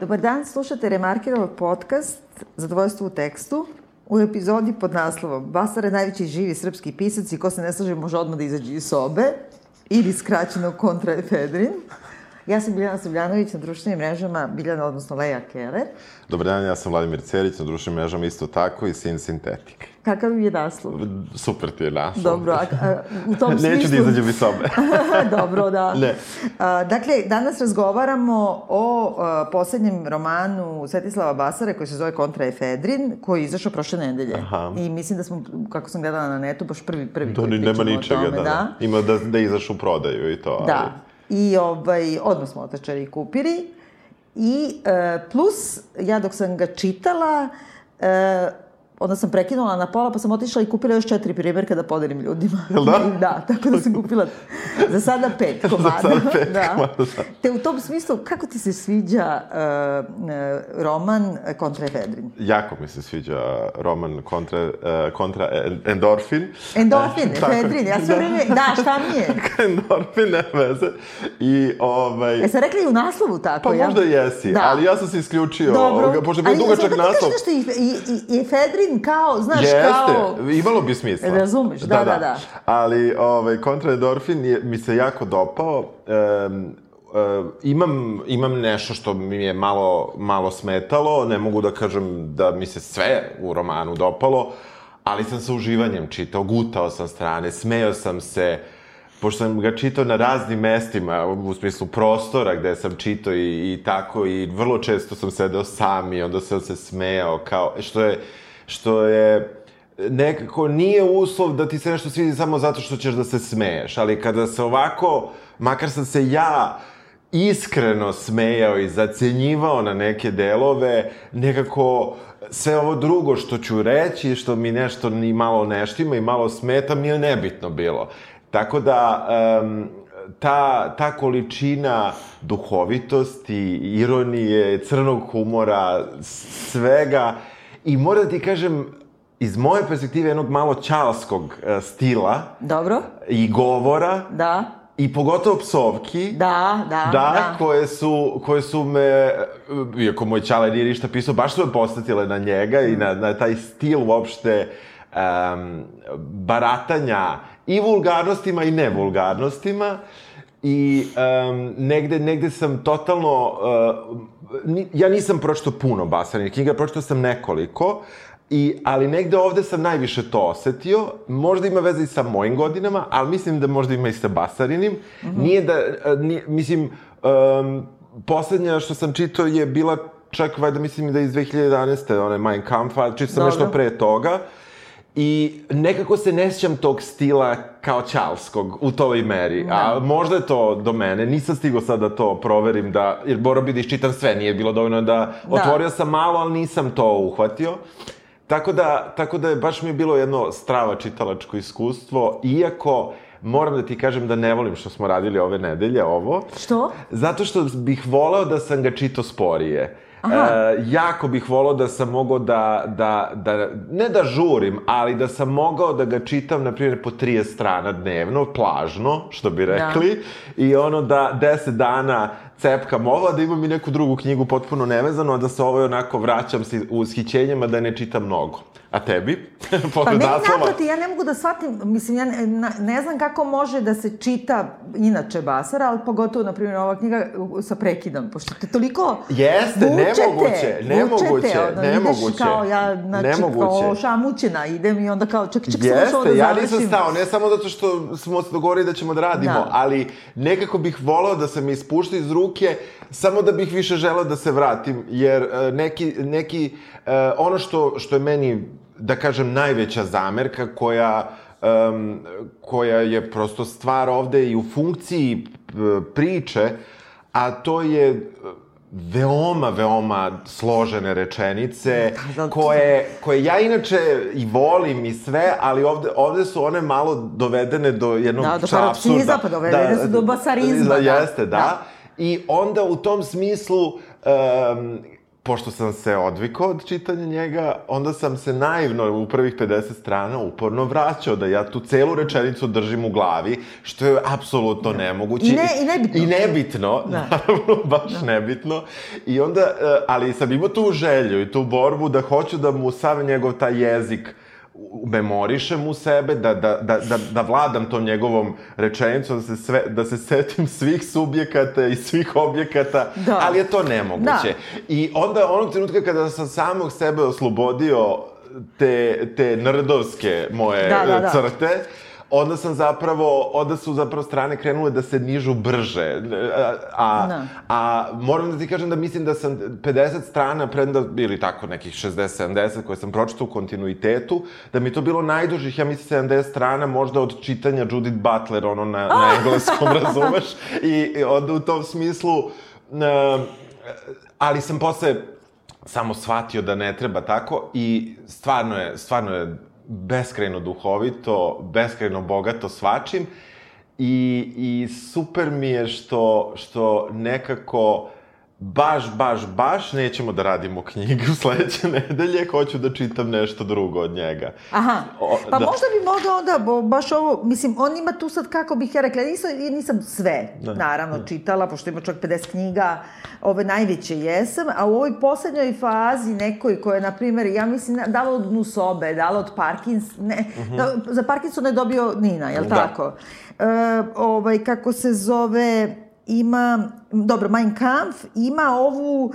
Dobar dan, slušate Remarkerov podcast Zadovoljstvo u tekstu u epizodi pod naslovom Basar je najveći živi srpski pisac i ko se ne slaže može odmah da izađe iz sobe ili skraćeno kontraefedrin. Ja sam Biljana Srbljanović na društvenim mrežama Biljana, odnosno Leja Keller. Dobar dan, ja sam Vladimir Cerić, na društvenim mrežama isto tako i Sin Sintetik. Kakav je naslov? Super ti je naslov. Dobro, a, a u tom smislu... Neću da izađem iz sobe. Dobro, da. Ne. A, dakle, danas razgovaramo o a, poslednjem romanu Svetislava Basara koji se zove Kontraefedrin, koji je izašao prošle nedelje. Aha. I mislim da smo, kako sam gledala na netu, baš prvi, prvi To koji ni, nema pričamo o ničega, tome, da, da. Ima da, da izaš u prodaju i to, ali... I ovaj, odmah smo otačari i kupili. I e, plus, ja dok sam ga čitala, e, onda sam prekinula na pola, pa sam otišla i kupila još četiri primjerka da podelim ljudima. Jel da? da, tako da sam kupila za sada pet komada. Za sada pet da. komada, da. Te u tom smislu, kako ti se sviđa uh, uh, roman Kontraefedrin? Jako mi se sviđa roman kontra, uh, kontra Endorfin. Endorfin, Tako, efedrin, ja sve vreme, da, šta mi je? Endorfin, ne veze. I, ovaj... E, sam rekli i u naslovu tako, Pa ja? možda jesi, Da. ali ja sam se isključio, Dobro. pošto je bio dugačak Ali naslov. da kažeš nešto, i, i, i efedrin kao, znaš, Jeste, kao... imalo bi smisla. Razumeš, da, da, da. Ali ovaj, kontra endorfin je, mi se jako dopao. Um, Uh, imam, imam nešto što mi je malo, malo smetalo, ne mogu da kažem da mi se sve u romanu dopalo, ali sam sa uživanjem čitao, gutao sam strane, smeo sam se, pošto sam ga čitao na raznim mestima, u smislu prostora gde sam čitao i, i tako, i vrlo često sam sedeo sam i onda sam se smejao, kao, što je, što je nekako nije uslov da ti se nešto svidi samo zato što ćeš da se smeješ, ali kada se ovako, makar sam se ja iskreno smejao i zacenjivao na neke delove, nekako sve ovo drugo što ću reći, što mi nešto ni malo neštima i malo smeta, mi je nebitno bilo. Tako da, um, ta, ta količina duhovitosti, ironije, crnog humora, svega, i moram da ti kažem, iz moje perspektive jednog malo čalskog uh, stila. Dobro, i govora, da, i pogotovo psovki, da, da, da, da. koje su, koje su me, iako moj čale nije ništa pisao, baš su me postatile na njega i na, na taj stil uopšte um, baratanja i vulgarnostima i nevulgarnostima. I um, negde, negde sam totalno... Uh, ni, ja nisam pročito puno Basarinih knjiga, pročito sam nekoliko, I, ali negde ovde sam najviše to osetio. Možda ima veze i sa mojim godinama, ali mislim da možda ima i sa Basarinim. Mm -hmm. Nije da, a, nije, mislim, um, poslednja što sam čitao je bila čak, vajda mislim da je iz 2011. onaj Mein Kampf, čitao sam Dobro. nešto pre toga. I nekako se ne sjećam tog stila kao Čalskog u toj meri. Da. A možda je to do mene. Nisam stigao sad da to proverim, da, jer morao bi da iščitam sve. Nije bilo dovoljno da... da. Otvorio sam malo, ali nisam to uhvatio. Tako da, tako da je baš mi je bilo jedno strava čitalačko iskustvo, iako moram da ti kažem da ne volim što smo radili ove nedelje ovo. Što? Zato što bih voleo da sam ga čito sporije. Aha. E, jako bih volao da sam mogao da, da, da, ne da žurim, ali da sam mogao da ga čitam, na primjer, po 30 strana dnevno, plažno, što bi rekli, da. i ono da 10 dana cepkam ovo, da imam i neku drugu knjigu potpuno nevezano, a da se ovo onako vraćam s ushićenjima da ne čitam mnogo. A tebi? Pa meni naproti, ja ne mogu da shvatim, mislim, ja ne, ne znam kako može da se čita inače Basara, ali pogotovo, na primjer, ova knjiga sa prekidom, pošto te toliko Jeste, vučete, nemoguće, nemoguće, vučete, ono, nemoguće. Ideš kao ja, znači, nemoguće. kao šamućena idem i onda kao, ček, ček, Jeste, samo da ja završim. nisam stao, ne samo zato što smo se dogovorili da ćemo da radimo, Da. ali nekako bih volao da se mi ispušta iz ruke, samo da bih više želeo da se vratim, jer uh, neki, neki uh, ono što, što je meni, da kažem, najveća zamerka koja um, koja je prosto stvar ovde i u funkciji p- priče, a to je veoma, veoma složene rečenice, Da, da, koje, koje ja inače i volim i sve, ali ovde, ovde su one malo dovedene do jednog Da, do paroksizma, pa dovedene su do basarizma, da. Jeste, da. Da. I onda u tom smislu, um, pošto sam se odvikao od čitanja njega, onda sam se naivno u prvih 50 strana uporno vraćao da ja tu celu rečenicu držim u glavi, što je apsolutno nemoguće. I, ne, I nebitno. I nebitno, da. naravno, baš da. nebitno. I onda, e, ali sam imao tu želju i tu borbu da hoću da mu sav njegov taj jezik memorišem u sebe, da, da, da, da, da vladam tom njegovom rečenicom, da se, sve, da se setim svih subjekata i svih objekata, da. ali je to nemoguće. Da. I onda onog trenutka kada sam samog sebe oslobodio te, te nrdovske moje da, da, da. crte, onda sam zapravo, onda su zapravo strane krenule da se nižu brže. A, a, no. Da. a moram da ti kažem da mislim da sam 50 strana, prenda, ili tako nekih 60-70 koje sam pročitao u kontinuitetu, da mi to bilo najdužih, ja mislim 70 strana, možda od čitanja Judith Butler, ono na, na engleskom, razumeš? I, I onda u tom smislu, uh, ali sam posle samo shvatio da ne treba tako i stvarno je, stvarno je beskrajno duhovito, beskrajno bogato svačim i, i super mi je što, što nekako baš, baš, baš nećemo da radimo knjigu sledeće nedelje, hoću da čitam nešto drugo od njega. Aha, pa da. možda bi mogao onda, bo, baš ovo, mislim, on ima tu sad, kako bih ja rekla, nisam, nisam sve, da. naravno, da. čitala, pošto ima čak 50 knjiga, ove najveće jesam, a u ovoj poslednjoj fazi nekoj koja je, na primjer, ja mislim, dala od Nusobe, dala od Parkins, ne, uh mhm. -huh. da, za Parkinsona je dobio Nina, jel da. tako? E, ovaj, kako se zove, ima, dobro, Mein Kampf ima ovu,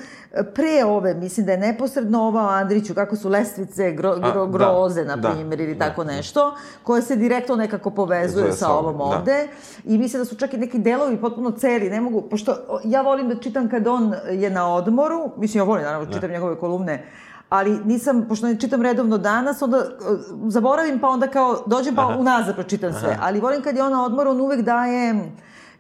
pre ove, mislim da je neposredno ova o Andriću, kako su lestvice, gro, gro, da, groze, da, na primjer, da, ili tako da, nešto, koje se direktno nekako povezuje sa ovom da. ovde. I mislim da su čak i neki delovi potpuno celi, ne mogu, pošto ja volim da čitam kad on je na odmoru, mislim, ja volim, naravno, da čitam njegove kolumne, ali nisam, pošto ne čitam redovno danas, onda uh, zaboravim, pa onda kao dođem pa Aha. unazad pročitam sve. Aha. Ali volim kad je on na odmoru, on uvek daje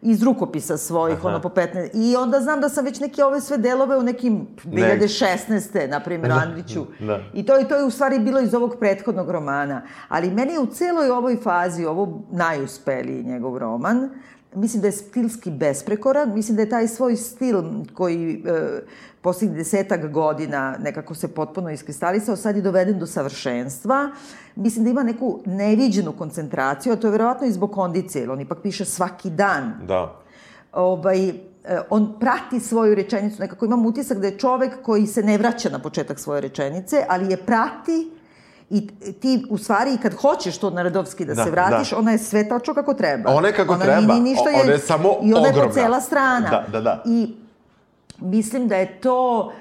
iz rukopisa svojih, Aha. ono po 15. I onda znam da sam već neke ove sve delove u nekim 2016. na primjer, da. Andriću. Da. I to, I to je u stvari bilo iz ovog prethodnog romana. Ali meni je u celoj ovoj fazi, ovo najuspeliji njegov roman, mislim da je stilski besprekoran, mislim da je taj svoj stil koji e, poslednjih desetak godina nekako se potpuno iskristalisao, sad je doveden do savršenstva. Mislim da ima neku neviđenu koncentraciju, a to je verovatno i zbog kondicije, jer on ipak piše svaki dan. Da. Ovaj, e, on prati svoju rečenicu, nekako imam utisak da je čovek koji se ne vraća na početak svoje rečenice, ali je prati I ti, u stvari, kad hoćeš to na Redovski da, da se vratiš, da. ona je sve tačno kako treba. Ona je kako ona treba. Nije ništa ona je samo I ona ogromna. je po cela strana. Da, da, da. I mislim da je to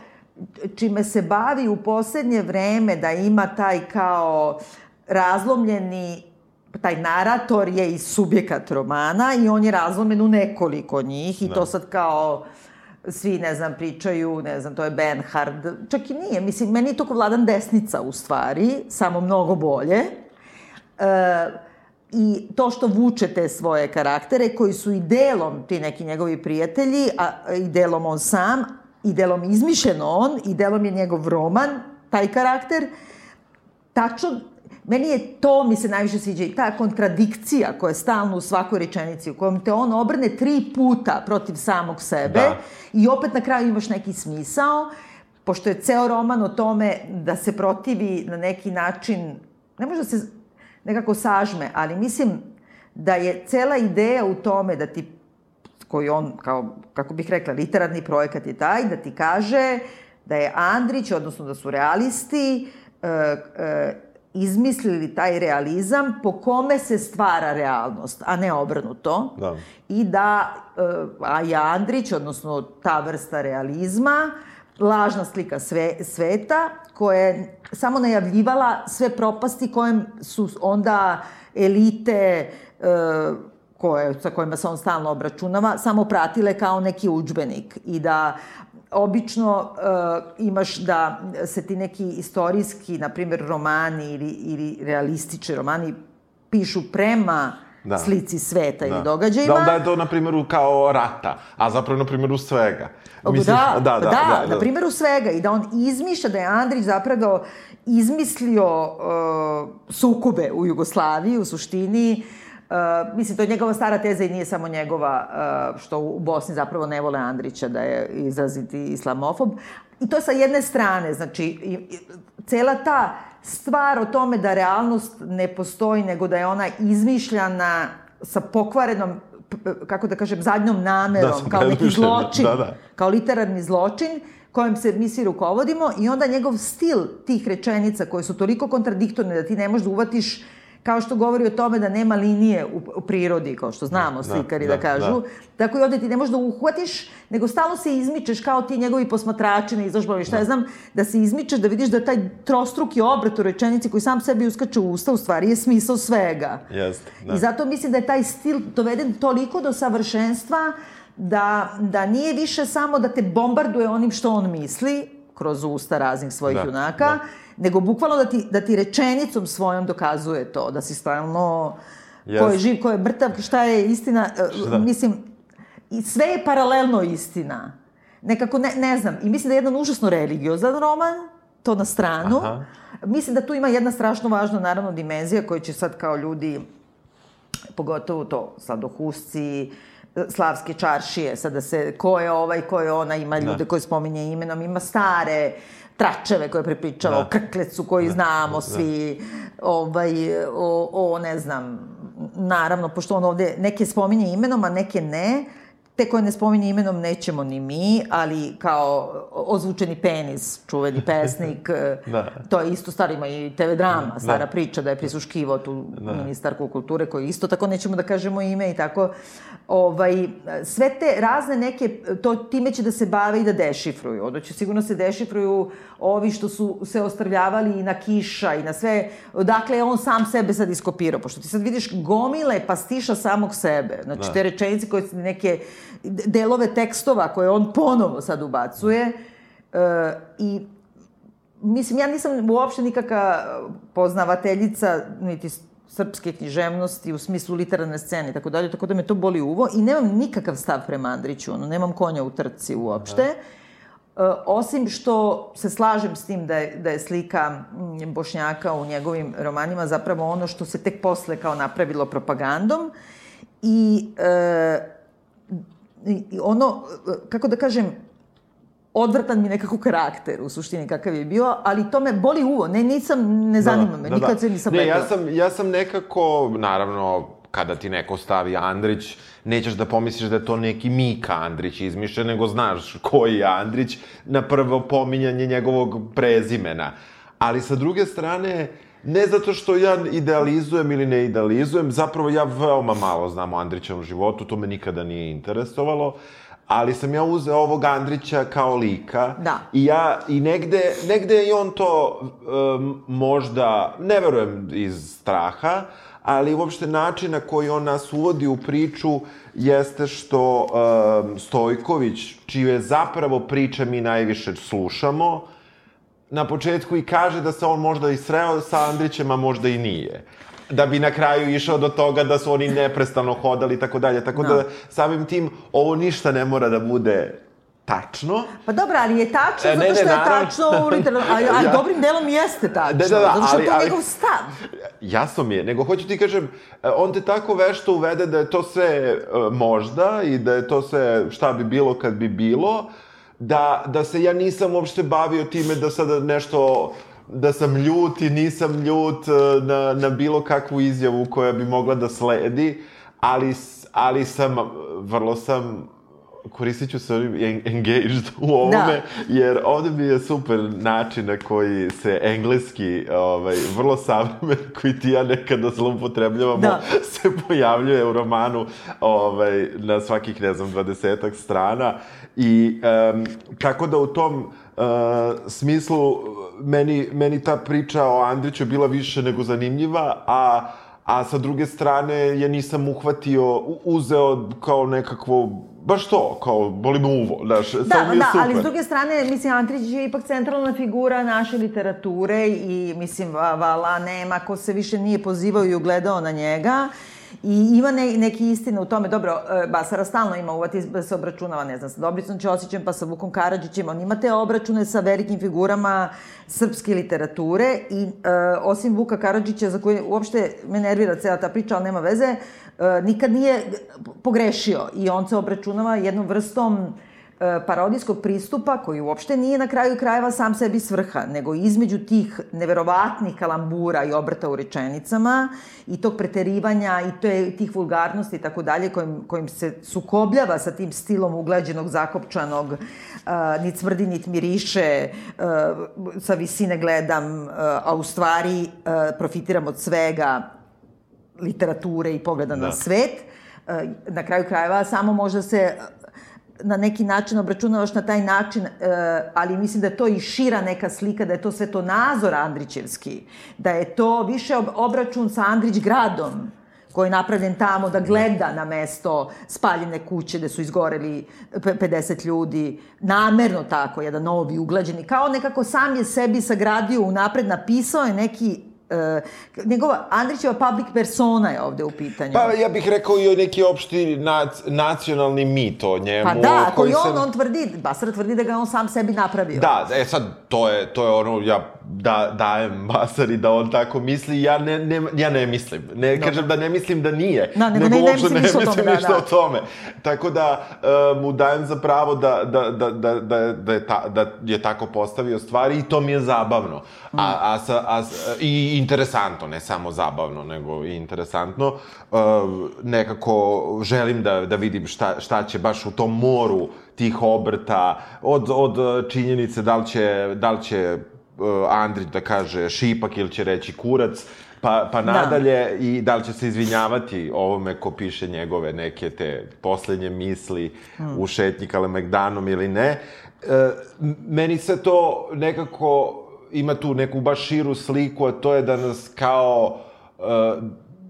čime se bavi u poslednje vreme, da ima taj kao razlomljeni taj narator je i subjekat romana i on je razlomen u nekoliko njih i da. to sad kao svi, ne znam, pričaju, ne znam, to je Benhard, čak i nije, mislim, meni je to ko Vladan Desnica u stvari, samo mnogo bolje. E, I to što vuče te svoje karaktere, koji su i delom ti neki njegovi prijatelji, a i delom on sam, i delom izmišljeno on, i delom je njegov roman, taj karakter, tačno Meni je to, mi se najviše sviđa, i ta kontradikcija koja je stalno u svakoj rečenici, u kojom te on obrne tri puta protiv samog sebe da. i opet na kraju imaš neki smisao, pošto je ceo roman o tome da se protivi na neki način, ne može da se nekako sažme, ali mislim da je cela ideja u tome da ti, koji on, kao, kako bih rekla, literarni projekat je taj, da ti kaže da je Andrić, odnosno da su realisti, e, e, izmislili taj realizam po kome se stvara realnost, a ne obrnuto. Da. I da e, Aja Andrić, odnosno ta vrsta realizma, lažna slika sve, sveta, koja je samo najavljivala sve propasti kojem su onda elite e, koje, sa kojima se on stalno obračunava, samo pratile kao neki učbenik i da obično uh, imaš da se ti neki istorijski, na primjer, romani ili, ili realistični romani pišu prema da. slici sveta da. ili događajima. Da, da je to na primjeru kao rata, a zapravo na primjeru svega. Misliš, da, da, da, da, da, da, na primjeru svega. I da on izmišlja da je Andrić zapravo izmislio uh, sukobe u Jugoslaviji, u suštini, Uh, mislim, to je njegova stara teza i nije samo njegova, uh, što u Bosni zapravo ne vole Andrića da je izraziti islamofob, I to sa jedne strane, znači, i, i, cela ta stvar o tome da realnost ne postoji, nego da je ona izmišljana sa pokvarenom kako da kažem, zadnjom namerom, Da, kao neki zločin, da, da. kao literarni zločin, kojim se mi svi rukovodimo i onda njegov stil tih rečenica koje su toliko kontradiktorne da ti ne možeš da uvatiš kao što govori o tome da nema linije u, u prirodi, kao što znamo Da, slikari da, da, kažu, da. tako i ovde ti ne možeš da uhvatiš, nego stalno se izmičeš kao ti njegovi posmatrači na izložbama i šta ja znam, da se izmičeš, da vidiš da taj trostruki obrat u rečenici koji sam sebi uskače u usta, u stvari je smisao svega. Jeste, da. I zato mislim da je taj stil doveden toliko do savršenstva da, da nije više samo da te bombarduje onim što on misli kroz usta raznih svojih Da, junaka, da. Nego bukvalno da ti, da ti rečenicom svojom dokazuje to, da si stvarno ko je živ, ko je mrtav, šta je istina, e, Da. mislim, i sve je paralelno istina. Nekako, ne, ne znam, i mislim da je jedan užasno religiozan roman, to na stranu. Aha. Mislim da tu ima jedna strašno važna, naravno, dimenzija koju će sad kao ljudi pogotovo to sladohusci, slavske čaršije, sada se, ko je ovaj, ko je ona, ima ljude Da. koje spominje imenom, ima stare tračeve koje prepričava Da. o krklecu koji znamo svi, ovaj, o, o, ne znam, naravno, pošto on ovde neke spominje imenom, a neke ne, te koje ne spominje imenom nećemo ni mi, ali kao ozvučeni penis, čuveni pesnik, Da. to je isto staro, ima i TV drama, stara Da. priča da je prisuškivao tu ministarku kulture, koju isto tako nećemo da kažemo ime i tako, ovaj, sve te razne neke, to time će da se bave i da dešifruju. Onda će sigurno se dešifruju ovi što su se ostrvljavali i na kiša i na sve, dakle on sam sebe sad iskopirao, pošto ti sad vidiš gomile pastiša samog sebe, znači Da. te rečenice koje su neke delove tekstova koje on ponovo sad ubacuje e, i mislim, ja nisam uopšte nikaka poznavateljica niti srpske književnosti u smislu literarne scene i tako dalje, tako da me to boli uvo i nemam nikakav stav prema Andriću, ono, nemam konja u trci uopšte. E, osim što se slažem s tim da je, da je slika mm, Bošnjaka u njegovim romanima zapravo ono što se tek posle kao napravilo propagandom i, e, i ono, e, kako da kažem, odvrtan mi nekako karakter u suštini kakav je bio, ali to me boli uvo, ne, nisam, ne zanima me, nikad se nisam Da, ne, rekla. ja sam, ja sam nekako, naravno, kada ti neko stavi Andrić, nećeš da pomisliš da je to neki Mika Andrić izmišljen, nego znaš koji je Andrić na prvo pominjanje njegovog prezimena. Ali sa druge strane, ne zato što ja idealizujem ili ne idealizujem, zapravo ja veoma malo znam o Andrićevom životu, to me nikada nije interesovalo, ali sam ja uzeo ovog Andrića kao lika Da. I ja, i negde, negde je on to um, možda, ne verujem iz straha, ali uopšte način na koji on nas uvodi u priču jeste što um, Stojković, čije zapravo priče mi najviše slušamo, na početku i kaže da se on možda i sreo sa Andrićem, a možda i nije. Da bi na kraju išao do toga da su oni neprestano hodali i tako dalje. Tako da. Da. samim tim ovo ništa ne mora da bude tačno. Pa dobro, ali je tačno E, ne, zato ne, što je naravno. tačno u literarnom... Ali, ali Ja. dobrim delom jeste tačno. Da, da, da, zato što ali- je to ali- njegov stav. Jasno mi je, nego hoću ti kažem, e, on te tako vešto uvede da je to sve e, možda i da je to sve šta bi bilo kad bi bilo, da, da se ja nisam uopšte bavio time da sada nešto da sam ljut i nisam ljut e, na, na bilo kakvu izjavu koja bi mogla da sledi, ali, ali sam, vrlo sam koristit ću se engaged u ovome, Da. jer ovde mi je super način na koji se engleski, ovaj, vrlo savremen, koji ti ja nekada zloupotrebljavamo, Da. se pojavljuje u romanu ovaj, na svakih, ne znam, dvadesetak strana. I um, tako da u tom smislu meni, meni ta priča o Andriću bila više nego zanimljiva, a a sa druge strane je nisam uhvatio, uzeo kao nekakvo, baš to, kao boli me uvo, znaš, Da, samo mi je da, super. ali s druge strane, mislim, Antrić je ipak centralna figura naše literature i, mislim, va- vala nema ko se više nije pozivao i ugledao na njega. I ima ne, neki istine u tome, dobro, e, Basara stalno ima uvati da se obračunava, ne znam, sa Dobricom Ćosićem, pa sa Vukom Karadžićem, on ima te obračune sa velikim figurama srpske literature i e, osim Vuka Karadžića, za koje uopšte me nervira cela ta priča, ali nema veze, e, nikad nije pogrešio. I on se obračunava jednom vrstom e, parodijskog pristupa koji uopšte nije na kraju krajeva sam sebi svrha, nego između tih neverovatnih kalambura i obrta u rečenicama i tog preterivanja i te, tih vulgarnosti i tako dalje kojim, kojim se sukobljava sa tim stilom uglađenog, zakopčanog, uh, nit smrdi, nit miriše, uh, sa visine gledam, uh, a u stvari uh, profitiram od svega literature i pogleda da. na svet. Uh, na kraju krajeva samo možda se na neki način obračunavaš na taj način, e, ali mislim da je to i šira neka slika, da je to sve to nazor Andrićevski, da je to više obračun sa Andrić gradom, koji je napravljen tamo da gleda na mesto spaljene kuće gde su izgoreli 50 ljudi, namerno tako, jedan novi uglađeni, kao nekako sam je sebi sagradio unapred, napisao je neki uh, njegova Andrićeva public persona je ovde u pitanju. Pa ja bih rekao i neki opšti nac, nacionalni mit o njemu. Pa da, koji, koji on, se... on tvrdi, Basara tvrdi da ga on sam sebi napravio. Da, e sad, to je, to je ono, ja da, dajem Basari da on tako misli, ja ne, ne, ja ne mislim. Ne no. kažem da ne mislim da nije. Da, nego, nego ne, ne, mislim, ne mislim ništa, ništa da, da. o tome. Tako da uh, mu dajem za pravo da, da, da, da, da, da, je ta, da je tako postavio stvari i to mi je zabavno. Mm. A, a, sa, a, I interesantno, ne samo zabavno, nego i interesantno. Uh, nekako želim da, da vidim šta, šta će baš u tom moru tih obrta, od, od činjenice da li će, da li će Andrić da kaže šipak ili će reći kurac, pa, pa da. nadalje da. i da li će se izvinjavati ovome ko piše njegove neke te poslednje misli hmm. u šetnji Kalemegdanom ili ne. E, meni se to nekako ima tu neku baš širu sliku, a to je da nas kao e,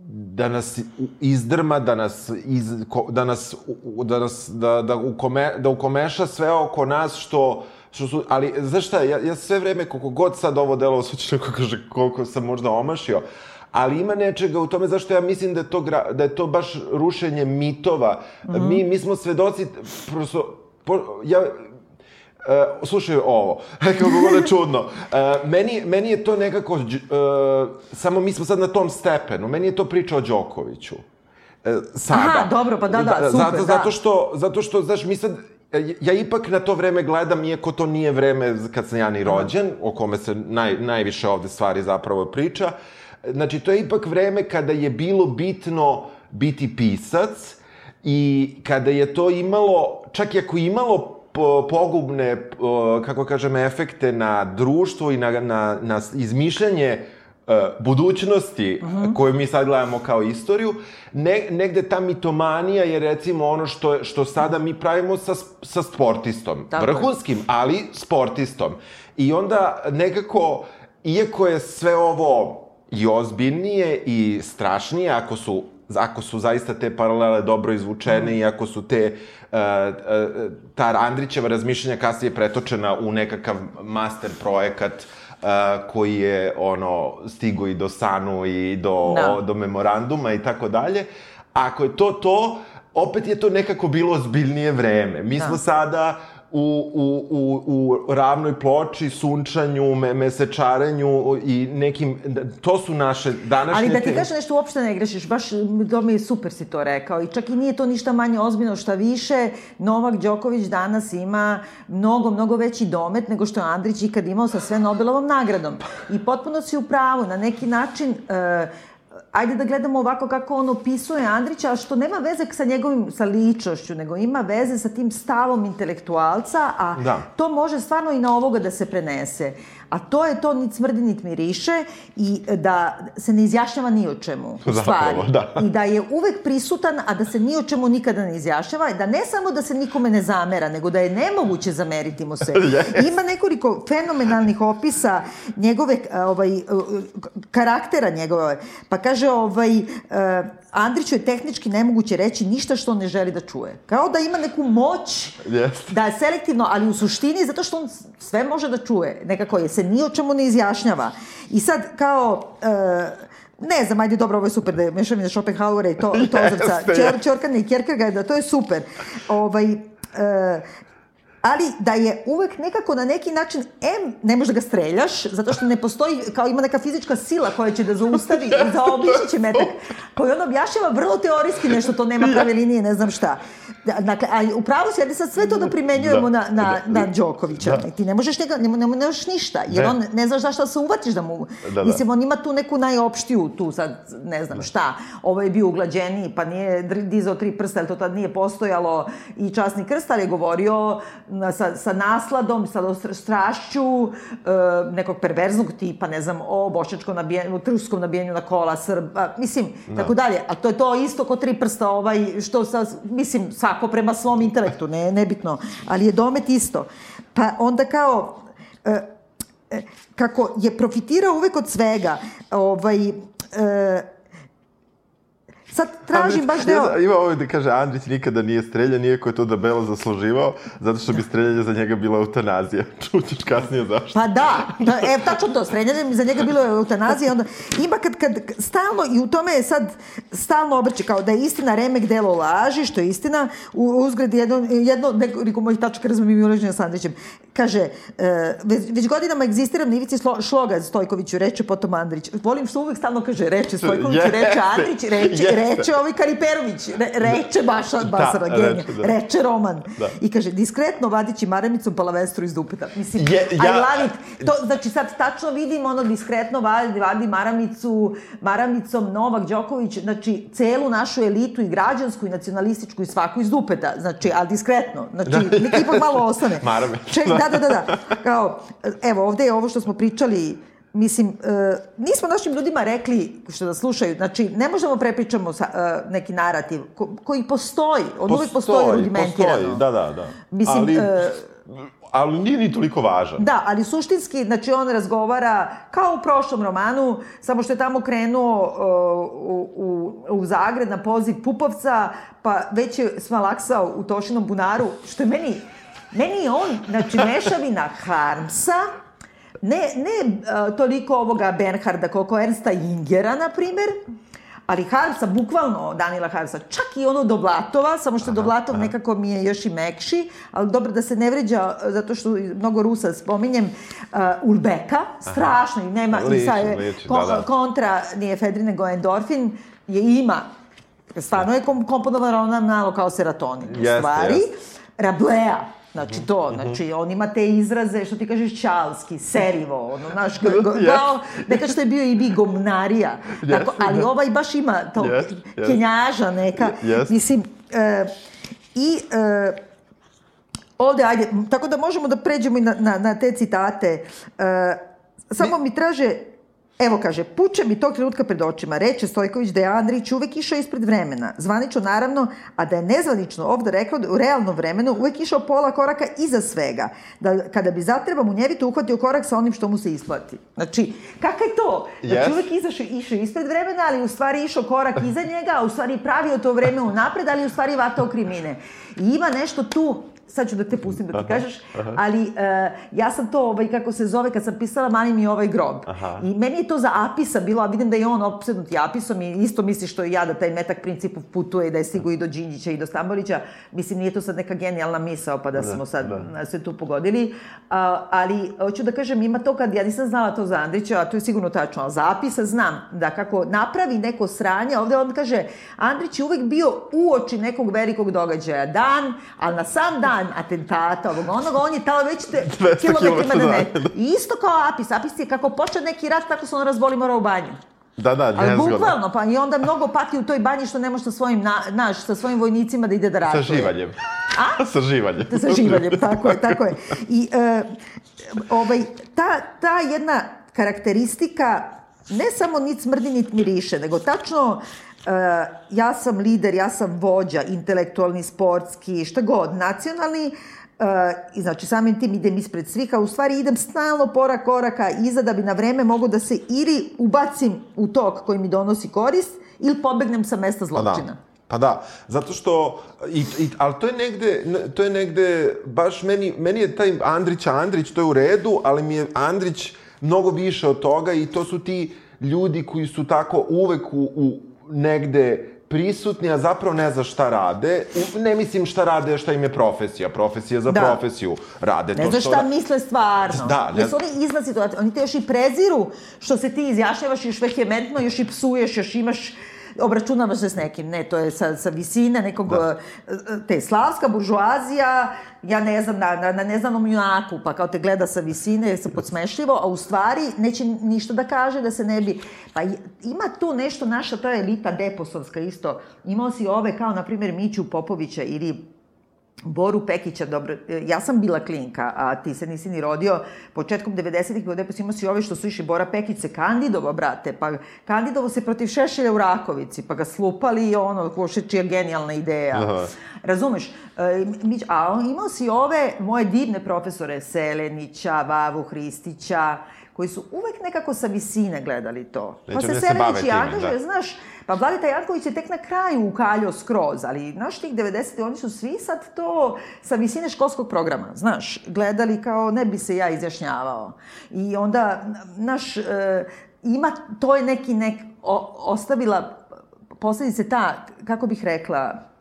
da nas izdrma, da nas, iz, da nas, da nas, da, da, ukome, da ukomeša sve oko nas što Što su, ali, znaš šta, ja, ja sve vreme, koliko god sad ovo delo, osjećam neko kaže koliko sam možda omašio, ali ima nečega u tome zašto ja mislim da je to, gra, da je to baš rušenje mitova. Mm -hmm. Mi, mi smo svedoci, prosto, po, ja, Uh, slušaj ovo, kako god je čudno. Uh, meni, meni je to nekako, uh, samo mi smo sad na tom stepenu, meni je to priča o Đokoviću. Uh, sada. Aha, dobro, pa da, da, super, zato, da. Zato što, zato što, znaš, mi sad, ja ipak na to vreme gledam, iako to nije vreme kad sam ja ni rođen, o kome se naj, najviše ovde stvari zapravo priča. Znači, to je ipak vreme kada je bilo bitno biti pisac i kada je to imalo, čak i ako imalo pogubne, kako kažem, efekte na društvo i na, na, na izmišljanje E, budućnosti uh -huh. koju mi sad gledamo kao istoriju, ne, negde ta mitomanija je recimo ono što, što sada mi pravimo sa, sa sportistom. Tako Vrhunskim, je. ali sportistom. I onda nekako, iako je sve ovo i ozbiljnije i strašnije, ako su ako su zaista te paralele dobro izvučene mm. i ako su te uh, uh, ta Andrićeva razmišljanja kasnije pretočena u nekakav master projekat uh, koji je ono stigo i do Sanu i do, da. do memoranduma i tako dalje. Ako je to to, opet je to nekako bilo ozbiljnije vreme. Mi da. smo sada u, u, u, u ravnoj ploči, sunčanju, me, mesečarenju i nekim... To su naše današnje... Ali da ti kažem nešto, uopšte ne grešiš, baš to mi je super si to rekao i čak i nije to ništa manje ozbiljno, šta više, Novak Đoković danas ima mnogo, mnogo veći domet nego što je Andrić ikad imao sa sve Nobelovom nagradom. I potpuno si u pravu, na neki način... Uh, ajde da gledamo ovako kako on opisuje Andrića, a što nema veze sa njegovim, sa ličnošću, nego ima veze sa tim stavom intelektualca, a da. to može stvarno i na ovoga da se prenese a to je to nit smrdi, nit miriše i da se ne izjašnjava ni o čemu, u stvari. da. I da je uvek prisutan, a da se ni o čemu nikada ne izjašnjava, da ne samo da se nikome ne zamera, nego da je nemoguće zameriti mu se. yes. Ima nekoliko fenomenalnih opisa njegove, ovaj, karaktera njegove. Pa kaže, ovaj, Andriću je tehnički nemoguće reći ništa što on ne želi da čuje. Kao da ima neku moć, yes. da je selektivno, ali u suštini zato što on sve može da čuje. Nekako je, se ni o čemu ne izjašnjava. I sad, kao... Uh, ne znam, ajde, dobro, ovo je super da je mešavina Schopenhauera i to, to ozrca. Čor, Čorkana i Kierkegaarda, to je super. Ovaj, uh, ali da je uvek nekako na neki način, M, ne može da ga streljaš, zato što ne postoji, kao ima neka fizička sila koja će da zaustavi i zaobići će metak, koji on objašnjava vrlo teorijski nešto, to nema prave linije, ne znam šta. Da, Dakle, a upravo se, ajde sad sve to da primenjujemo Da, na, na, da. na Đokovića. Da. Ti ne možeš, njega, ne, ne, ne možeš ništa, jer Ne. on ne znaš zašto se uvatiš da mu... Da, da. Mislim, on ima tu neku najopštiju, tu sad, ne znam šta, ovo je bio uglađeniji, pa nije dizao tri prsta, jer to tad nije postojalo, i časni krst, ali je govorio sa, sa nasladom, sa strašću e, nekog perverznog tipa, ne znam, o bošnjačkom nabijenju, trskom nabijenju na kola, Srba, mislim, tako dalje. A to je to isto ko tri prsta, ovaj, što sa, mislim, svako prema svom intelektu, ne, nebitno, ali je domet isto. Pa onda kao, e, e, kako je profitirao uvek od svega, ovaj, e, sad tražim baš Ja deo... znam, Ima ovo da kaže Andrić nikada nije streljan, iako je to debelo zasluživao, zato što bi streljanje za njega bila eutanazija. Čućeš kasnije zašto. Pa da, da e, tačno to, srednjanje za njega bilo je eutanazija, onda ima kad, kad stalno, i u tome je sad stalno obrće, kao da je istina remek delo laži, što je istina, u uzgred jedno, jedno nekoliko mojih tačaka razumim i uleženja sa Andrićem, kaže, e, već, već godinama egzistiram na ivici Šloga Stojkoviću, reče potom Andrić. Volim što uvek stalno kaže, reče Stojkoviću, reče Andrić, reče, jeste. Reče ovaj Kariperović, re, reče Baša, Basara, Da, genija, reče, da. reče Roman. Da. I kaže, diskretno vadići maramicom palavestru iz dupeta. Mislim, Je- I ja- love it. To, znači sad tačno vidim ono diskretno vadi, vadi maramicu, maramicom Novak Đoković, znači celu našu elitu i građansku i nacionalističku i svaku iz dupeta, znači, ali diskretno, znači, Da. neka ipak malo ostane. Maramić. Ček, da, da, da, da. Kao, evo, ovde je ovo što smo pričali, Mislim, e, nismo našim ljudima rekli što da slušaju, znači ne možemo prepričamo sa, e, neki narativ ko, koji postoji, on uvek postoji rudimentirano. Postoji, da, da, da. Mislim, ali, e, ali nije ni toliko važan. Da, ali suštinski, znači on razgovara kao u prošlom romanu, samo što je tamo krenuo uh, u, u, u Zagreb na poziv Pupovca, pa već je smalaksao u Tošinom bunaru, što je meni, meni je on, znači mešavina Harmsa, ne, ne uh, toliko ovoga Bernharda koliko Ernsta Ingera, na primer, ali Harmsa, bukvalno Danila Harmsa, čak i ono do Vlatova, samo što do Vlatov nekako mi je još i mekši, ali dobro da se ne vređa, zato što mnogo Rusa spominjem, uh, Ulbeka, strašno, i nema, i Liči, sa je liči, ko- da, da. kontra, nije Fedrin, nego endorfin, je ima, stvarno je kom, komponovano ona malo kao serotonin, u stvari. jeste. Rablea, Znači to, Mhm. znači on ima te izraze, što ti kažeš čalski, serivo, ono, znaš, kao, neka što je bio i bi gomnarija, tako, Jeste, ali da. ovaj baš ima to, jeste. kenjaža neka, Jeste. mislim, e, i e, ovde, ajde, tako da možemo da pređemo i na, na, na te citate, e, samo mi traže, Evo kaže, puče mi tog trenutka pred očima, reče Stojković da je Andrić uvek išao ispred vremena, zvanično naravno, a da je nezvanično ovde rekao da u realnom vremenu uvek išao pola koraka iza svega, da kada bi zatreba mu njevito uhvatio korak sa onim što mu se isplati. Znači, kakav je to? Znači, Yes. uvek izašao, išao ispred vremena, ali u stvari išao korak iza njega, a u stvari pravio to vreme unapred, ali u stvari vatao krimine. I ima nešto tu, sad ću da te pustim da ti kažeš, ali e, ja sam to, ovaj, kako se zove, kad sam pisala Mani mi ovaj grob. Aha. I meni je to za Apisa bilo, a vidim da je on opsednut i Apisom i isto misli što i ja da taj metak principu putuje i da je stigu i do Đinđića i do Stambolića. Mislim, nije to sad neka genijalna misao pa da, smo sad da. sve tu pogodili. A, ali, hoću da kažem, ima to kad, ja nisam znala to za Andrića, a to je sigurno tačno, ali za Apisa znam da kako napravi neko sranje, ovde on kaže, Andrić je uvek bio uoči nekog velikog događaja, dan, ali na sam dan atentata, ovog onoga, on je tamo već te 200 kilometrima da ne. I isto kao Apis, Apis je kako počeo neki rat, tako se on razboli morao u banju. Da, da, Ali bukvalno, pa i onda mnogo pati u toj banji što ne može sa svojim, na, naš, sa svojim vojnicima da ide da ratuje. Sa živanjem. A? Sa živanjem. sa živanjem, tako je, tako je. I e, ovaj, ta, ta jedna karakteristika ne samo nit smrdi, nit miriše, nego tačno ja sam lider, ja sam vođa, intelektualni, sportski, šta god, nacionalni, e, i znači samim tim idem ispred svih, a u stvari idem stalno porak koraka iza da bi na vreme mogu da se ili ubacim u tok koji mi donosi korist ili pobegnem sa mesta Pa zločina. da. Pa da, zato što, i, i, ali to je negde, to je negde, baš meni, meni je taj Andrić Andrić, to je u redu, ali mi je Andrić mnogo više od toga i to su ti ljudi koji su tako uvek u, u negde prisutni, a zapravo ne zna šta rade. Ne mislim šta rade, šta im je profesija. Profesija za Da. profesiju. Rade Ne to znaš što... šta ra- misle stvarno. Da, ne- Jer su oni iznad situacije. Oni te još i preziru što se ti izjašnjavaš još vehementno, još i psuješ, još imaš obračunavaš se s nekim, ne, to je sa, sa visine nekog, Da. e, te slavska buržuazija, ja ne znam, na, na, na neznanom junaku, pa kao te gleda sa visine, se podsmešljivo, a u stvari neće ništa da kaže da se ne bi... Pa ima tu nešto naša, to je elita deposovska isto. Imao si ove kao, na primjer, Miću Popovića ili Boru Pekića, dobro, ja sam bila klinka, a ti se nisi ni rodio početkom 90-ih godine, pa imao si ove što su išli, Bora Pekić se kandidovo, brate, pa kandidovo se protiv Šešelja u Rakovici, pa ga slupali i ono, ko še čija genijalna ideja. Aha. Razumeš? E, a imao si ove moje divne profesore, Selenića, Vavu Hristića, koji su uvek nekako sa visine gledali to. Pa Neće se Selenić i angažuje, da. znaš, pa Vladeta Janković je tek na kraju ukaljao skroz, ali znaš tih 90. oni su svi sad to sa visine školskog programa, znaš, gledali kao ne bi se ja izjašnjavao. I onda, znaš, e, ima, to je neki, nek, o, ostavila posledice ta, kako bih rekla,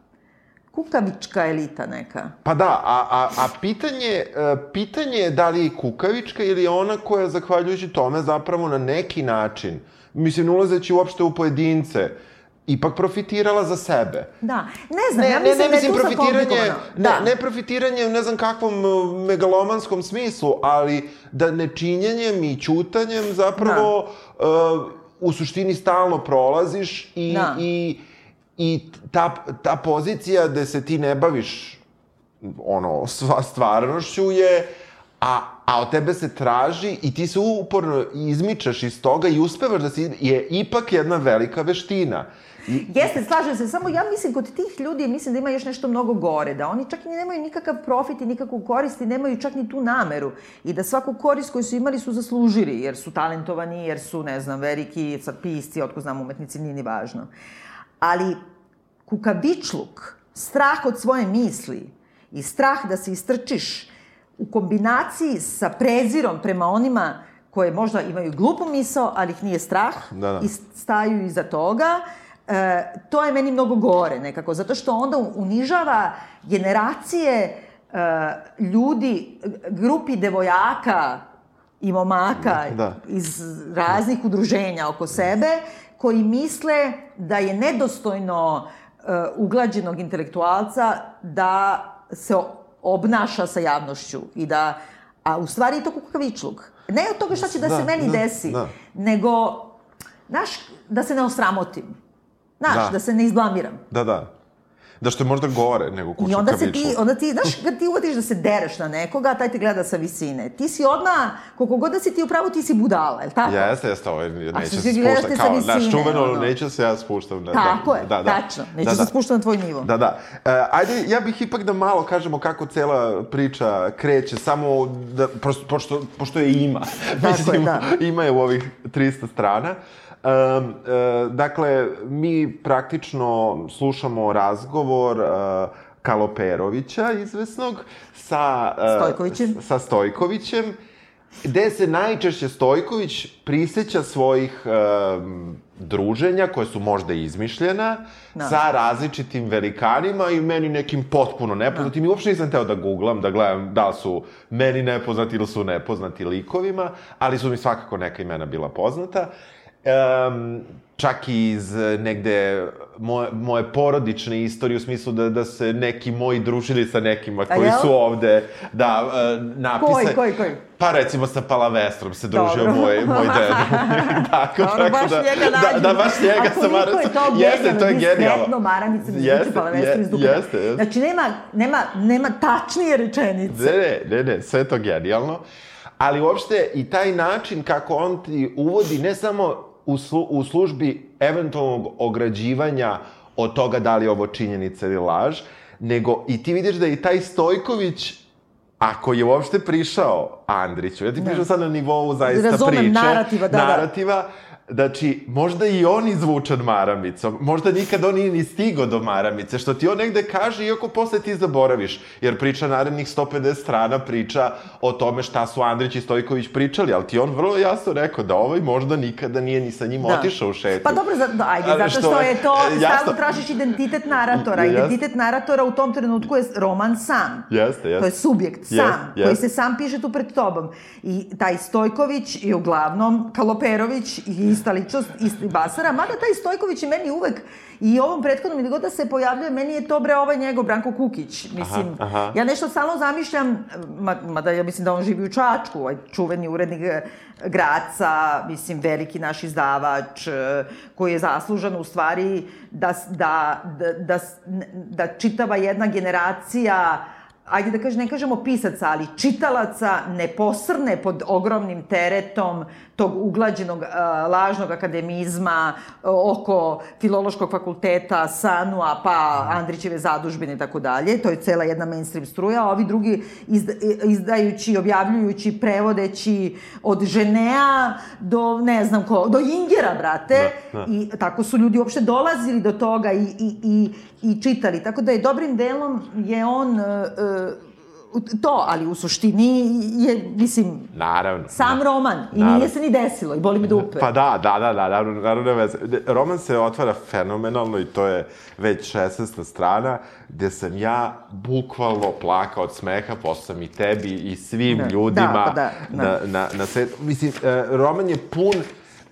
kukavička elita neka. Pa da, a, a, a pitanje, e, pitanje je da li je kukavička ili je ona koja, zahvaljujući tome, zapravo na neki način, mislim, ne ulazeći uopšte u pojedince, ipak profitirala za sebe. Da, ne znam, Ne, ja ne, mislim ne da je mislim tu sad profitiranje, ne, Da. ne profitiranje u ne znam kakvom e, megalomanskom smislu, ali da nečinjenjem i ćutanjem zapravo e, u suštini stalno prolaziš i, Da. i, i ta, ta pozicija gde se ti ne baviš ono, sva stvarnošću je, a, a od tebe se traži i ti se uporno izmičaš iz toga i uspevaš da si, je ipak jedna velika veština. I, Jeste, slažem se, samo ja mislim kod tih ljudi, mislim da ima još nešto mnogo gore, da oni čak i nemaju nikakav profit i nikakvu korist i nemaju čak ni tu nameru i da svaku korist koju su imali su zaslužili, jer su talentovani, jer su, ne znam, veliki, pisci, otko znam, umetnici, nije ni važno. Ali kukavičluk, strah od svoje misli i strah da se istrčiš u kombinaciji sa prezirom prema onima koje možda imaju glupu misao, ali ih nije strah Da, da. i staju iza toga, e, to je meni mnogo gore nekako, zato što onda unižava generacije e, ljudi, grupi devojaka i momaka Da. iz raznih udruženja oko sebe, koji misle da je nedostojno e, uglađenog intelektualca da se obnaša sa javnošću i da, a u stvari je to kukavičluk. Ne od toga šta će da, Da, se meni da, desi, da. nego, znaš, da se ne osramotim. Znaš, da, Da. se ne izblamiram. Da, da. Da što je možda gore nego kuću I onda se ti, onda ti, znaš, kad ti uvatiš da se dereš na nekoga, a taj te gleda sa visine. Ti si odmah, koliko god da si ti u pravu, ti si budala, je li tako? Jeste, jeste, ovo neće se ti gledaš spušta, te sa kao, visine, čuveno, ono. neće se ja spuštam. Da, Tako je, da, da. tačno. Neće da, se da. spuštati na tvoj nivo. Da, da. E, ajde, ja bih ipak da malo kažemo kako cela priča kreće, samo da, prosto, pošto, pošto je ima. Tako je, da. ima je u ovih 300 strana. E, dakle, mi praktično slušamo razgovor e, Kaloperovića, izvesnog, sa... e, Stojkovićem. Sa Stojkovićem, gde se najčešće Stojković priseća svojih um, druženja, koje su možda izmišljena, Da. sa različitim velikanima i meni nekim potpuno nepoznatim. I uopšte nisam teo da googlam, da gledam da su meni nepoznati ili su nepoznati likovima, ali su mi svakako neka imena bila poznata. Um, čak i iz eh, negde moje, moje porodične istorije u smislu da, da se neki moji družili sa nekima koji su ovde, da, uh, napisa... Koji, koji, koji? Pa recimo sa Palavestrom se družio Dobro. moj, moj deda. tako, Dobro, baš da, njega da, da, baš njega sam koliko je to Jeste, to je genijalno. diskretno, Maranica mi Jeste, zvuči palavestro iz Dukata. jeste, jeste. Znači, nema, nema, nema tačnije rečenice. Ne, ne, ne, ne, sve je to genijalno. Ali uopšte i taj način kako on ti uvodi ne samo u, slu, u službi eventualnog ograđivanja od toga da li je ovo činjenica ili laž, nego i ti vidiš da i taj Stojković ako je uopšte prišao Andriću, ja ti pričam sad na nivou zaista Razumem, priče, narativa, da, da. Znači, možda i on izvučan maramicom, možda nikad on nije ni stigo do maramice, što ti on negde kaže, iako posle ti zaboraviš, jer priča narednih 150 strana priča o tome šta su Andrić i Stojković pričali, ali ti on vrlo jasno rekao da ovaj možda nikada nije ni sa njim Da. otišao u šetnju. Pa dobro, za, da, ajde, zato što što je- to, e, jasno. stalno tražiš identitet naratora. Jasno. Identitet naratora u tom trenutku je roman sam. Jeste, jeste. To je subjekt Jeste, sam, koji jeste. se sam piše tu pred tobom. I taj Stojković je uglavnom Kaloperović i ista ličnost, isti basara, mada taj Stojković je meni uvek i ovom prethodnom ili god da se pojavljuje, meni je to bre ovaj njegov Branko Kukić. Mislim, aha. ja nešto stalno zamišljam, ma- mada ja mislim da on živi u Čačku, ovaj čuveni urednik eh, Graca, mislim, veliki naš izdavač, eh, koji je zaslužan u stvari da, da, da, da, da čitava jedna generacija ajde da kažem, ne kažemo pisaca, ali čitalaca ne posrne pod ogromnim teretom tog uglađenog uh, lažnog akademizma uh, oko filološkog fakulteta, Sanua, pa Andrićeve zadužbine i tako dalje. To je cela jedna mainstream struja, a ovi drugi izda, izdajući, objavljujući, prevodeći od Ženea do ne znam ko, do Ingera, brate. Da, da. I tako su ljudi uopšte dolazili do toga i, i, i, i čitali. Tako da je dobrim delom je on uh, uh, to, ali u suštini je, mislim, Naravno. sam da. roman. I Naravno. nije se ni desilo i boli me dupe. Pa da, da, da, da, naravno, naravno veze. Roman se otvara fenomenalno i to je već 16. strana, gde sam ja bukvalno plakao od smeha, posle sam i tebi i svim Da. ljudima Da, pa da, da. na, na, na svetu. Mislim, e, roman je pun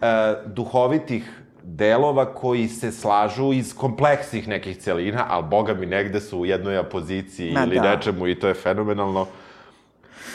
e, duhovitih delova koji se slažu iz kompleksnih nekih celina, ali boga mi negde su u jednoj apoziciji Ma ili da. nečemu i to je fenomenalno.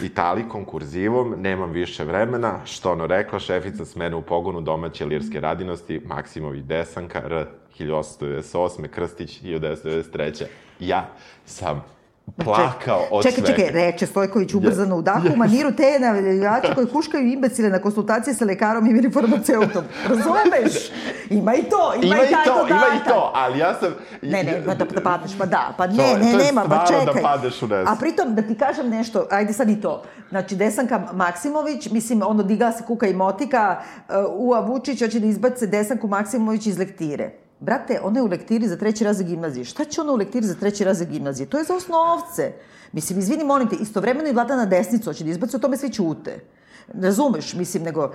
Italikom, kurzivom, nemam više vremena, što ono rekla šefica smene u pogonu domaće lirske radinosti, Maksimović Desanka, R. 1898. Krstić, 1993. Ja sam plakao od Čekaj, smeha. čekaj, reče Stojković ubrzano u dahu, u maniru te najavljivača koji huškaju imbecile na konsultacije sa lekarom ili farmaceutom. Razumeš? Ima i to, ima, Ima i i taj to, dodatak. ima i to, ali ja sam... Ne, ne, pa da, da padneš, pa da, pa ne, To- ne, to nema, pa da čekaj. padneš u nesvest. A pritom, da ti kažem nešto, ajde sad i to. Znači, Desanka Maksimović, mislim, ono, digla se kuka i motika, uh, Ua Vučić hoće da izbace Desanku Maksimović iz lektire. Brate, ona je u lektiri za treći razred gimnazije. Šta će ona u lektiri za treći razred gimnazije? To je za osnovce. Mislim, izvini, molim te, istovremeno i Vladana Desnica hoće da izbaci, o tome svi ćute. Razumeš, mislim, nego,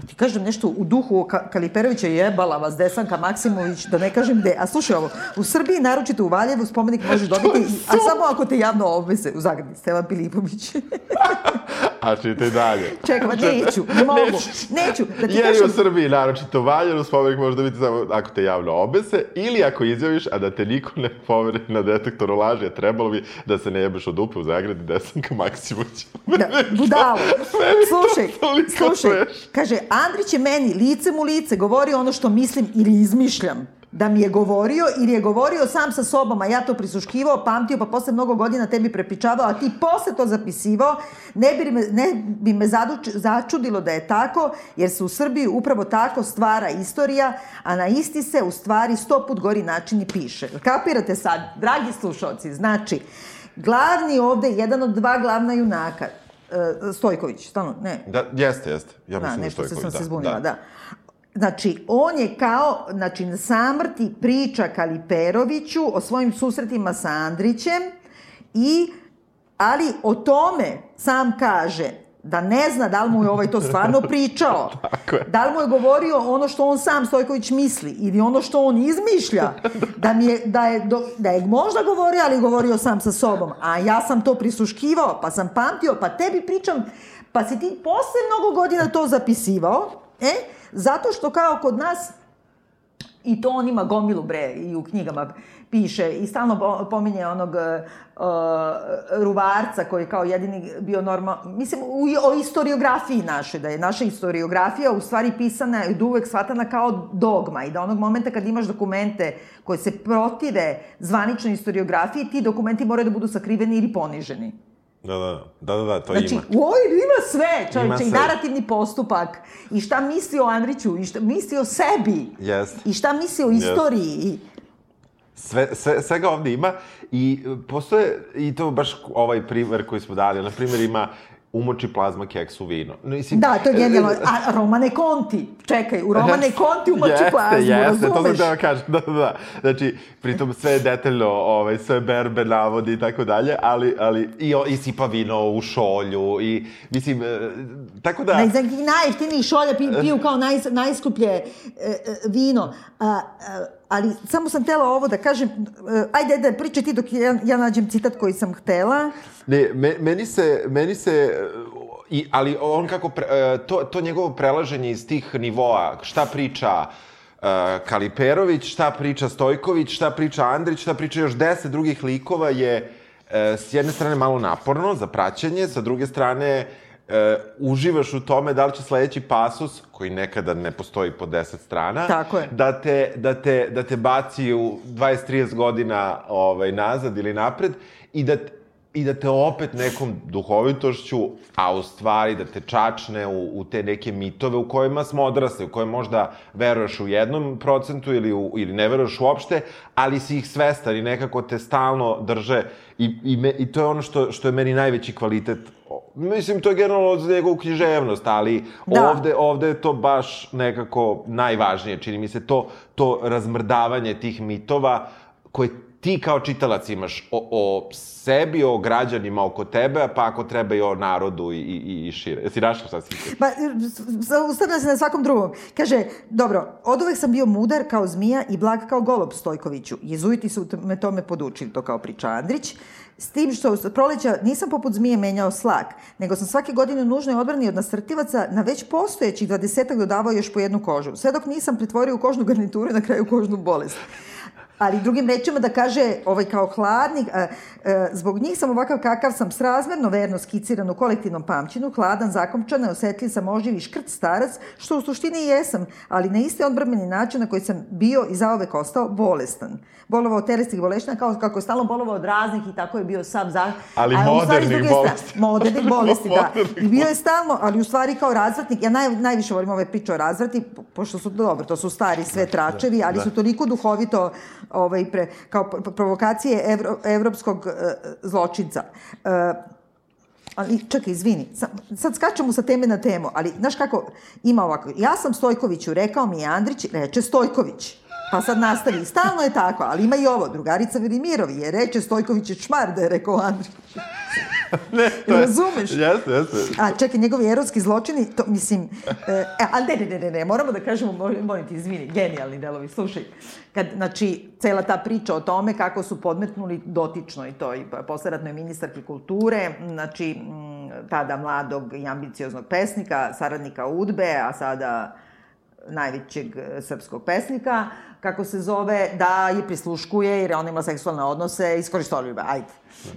da ti kažem nešto u duhu Ka Kaliperovića jebala vas Desanka Maksimović, da ne kažem gde. A slušaj ovo, u Srbiji, naročito u Valjevu, spomenik možeš dobiti, a samo ako te javno obveze u Zagradi, Stevan Pilipović. A čitaj dalje. Čekaj, neću, ne mogu, neću, da ti Jer je kažem, u Srbiji, naročito u Valjevu, spomenik može biti samo ako te javno obese, ili ako izjaviš, a da te niko ne poveri na detektoru laži, a trebalo bi da se ne jebeš od dupe u zagradi Desanka Maksimović. Da, budalo. Slušaj, slušaj, kaže, Andrić je meni licem u lice govorio ono što mislim ili izmišljam da mi je govorio ili je govorio sam sa sobom, a ja to prisuškivao, pamtio, pa posle mnogo godina tebi prepričavao, a ti posle to zapisivao, ne bi me, ne bi me zaduč, začudilo da je tako, jer se u Srbiji upravo tako stvara istorija, a na isti se u stvari sto put gori način i piše. Kapirate sad, dragi slušalci, znači, glavni ovde, jedan od dva glavna junaka, e, Stojković, stvarno, ne, Da, jeste, jeste. Ja da, mislim da, nešto se Stojković, sam se zbunila, da. Znači, on je kao, znači, na samrti priča Kaliperoviću o svojim susretima sa Andrićem i, ali o tome sam kaže da ne zna da li mu je ovaj to stvarno pričao. Tako je. Da li mu je govorio ono što on sam Stojković misli ili ono što on izmišlja. Da, mi je, da, je, do- da je možda govorio, ali govorio sam sa sobom. A ja sam to prisuškivao, pa sam pamtio, pa tebi pričam, pa si ti posle mnogo godina to zapisivao, e? Zato što kao kod nas I to on ima gomilu, bre, i u knjigama piše. I stalno po- pominje onog uh, ruvarca koji je kao jedini bio normal... Mislim, u, o istoriografiji našoj, da je naša istoriografija u stvari pisana i uvek shvatana kao dogma i da onog momenta kad imaš dokumente koje se protive zvaničnoj istoriografiji, ti dokumenti moraju da budu sakriveni ili poniženi. Da, da, da, da, da, to Znači, ima. u ovoj ima sve, čovječe, i narativni postupak, i šta misli o Andriću, i šta misli o sebi, Jeste. i šta misli o istoriji, i... Sve, sve, svega ovde ima i e, postoje, i to baš ovaj primer koji smo dali, na primjer ima umoči plazma keks u vino. No, Mislim, Da, to je genijalno. e, A Romane Conti. čekaj, u Romane Konti u Maču plazmu, jeste, razumeš? to sam da kažem, da, da, da. Znači, pritom sve je detaljno, ovaj, sve berbe navodi i tako dalje, ali, ali i, i sipa vino u šolju i, mislim, e, tako da... Ne, za najjeftiniji šolja pi, piju kao naj, najskuplje e, e, vino. A, a, ali samo sam htela ovo da kažem, e, ajde da pričaj ti dok ja, ja nađem citat koji sam htela. Ne, me, meni se, meni se, i, ali on kako, pre, uh, to, to njegovo prelaženje iz tih nivoa, šta priča uh, Kaliperović, šta priča Stojković, šta priča Andrić, šta priča još deset drugih likova je s jedne strane malo naporno za praćenje, sa druge strane uh, uživaš u tome da li će sledeći pasus, koji nekada ne postoji po 10 strana, Tako je. da te, da te, da te baci u 20-30 godina ovaj, nazad ili napred i da, i da te opet nekom duhovitošću, a u stvari da te čačne u, u te neke mitove u kojima smo odrasli, u koje možda veruješ u jednom procentu ili, u, ili ne veruješ uopšte, ali si ih svestan i nekako te stalno drže i, i, me, i to je ono što, što je meni najveći kvalitet Mislim, to je generalno za njegovu književnost, ali Da. ovde, ovde je to baš nekako najvažnije, čini mi se, to, to razmrdavanje tih mitova koje ti kao čitalac imaš o, o sebi, o građanima oko tebe, pa ako treba i o narodu i, i, i šire. Jesi našao šta si? Pa, ustavlja se na svakom drugom. Kaže, dobro, od uvek sam bio mudar kao zmija i blag kao golob Stojkoviću. Jezuiti su me tome podučili, to kao priča Andrić. S tim što od proleća nisam poput zmije menjao slak, nego sam svake godine u nužnoj odbrani od nasrtivaca na već postojećih dvadesetak dodavao još po jednu kožu. Sve dok nisam pretvorio u kožnu garnituru i na kraju kožnu bolest. Ali drugim rečima da kaže, ovaj kao hladnik, zbog njih sam ovakav kakav sam srazmerno verno skiciran u kolektivnom pamćinu, hladan, zakomčan, osetljiv sam oživ i škrt starac, što u suštini i jesam, ali na isti odbrbeni način na koji sam bio i zaovek ostao bolestan. Bolovao od telesnih boleština, kao kako je stalno bolovao od raznih i tako je bio sam za... Ali a modernih bolesti. Modernih bolesti, da. I bio je stalno, ali u stvari kao razvratnik, ja naj, najviše volim ove priče o razvrati, po- pošto su, dobro, to su stari sve tračevi, ali da. su toliko duhovito ovaj, pre, kao provokacije evro, evropskog e, zločinca. E, ali čekaj, izvini, sad, skačemo sa teme na temu, ali znaš kako, ima ovako, ja sam Stojkoviću, rekao mi je Andrić, reče Stojković. Pa sad nastavi, stalno je tako, ali ima i ovo, drugarica Velimirovi je, reče Stojković je čmar da je rekao Andrić. ne, to je... Razumeš? Jeste, jeste. A čekaj, njegovi erotski zločini, to mislim, e, ali ne, ne, ne, ne, ne, moramo da kažemo, molim, ti, izvini, genijalni delovi, slušaj, kad, znači, cela ta priča o tome kako su podmetnuli dotično i to i posleratnoj ministarki kulture, znači, m, tada mladog i ambicioznog pesnika, saradnika Udbe, a sada najvećeg e, srpskog pesnika, kako se zove, da je prisluškuje jer je on ima seksualne odnose iz koristoljuba, ajde.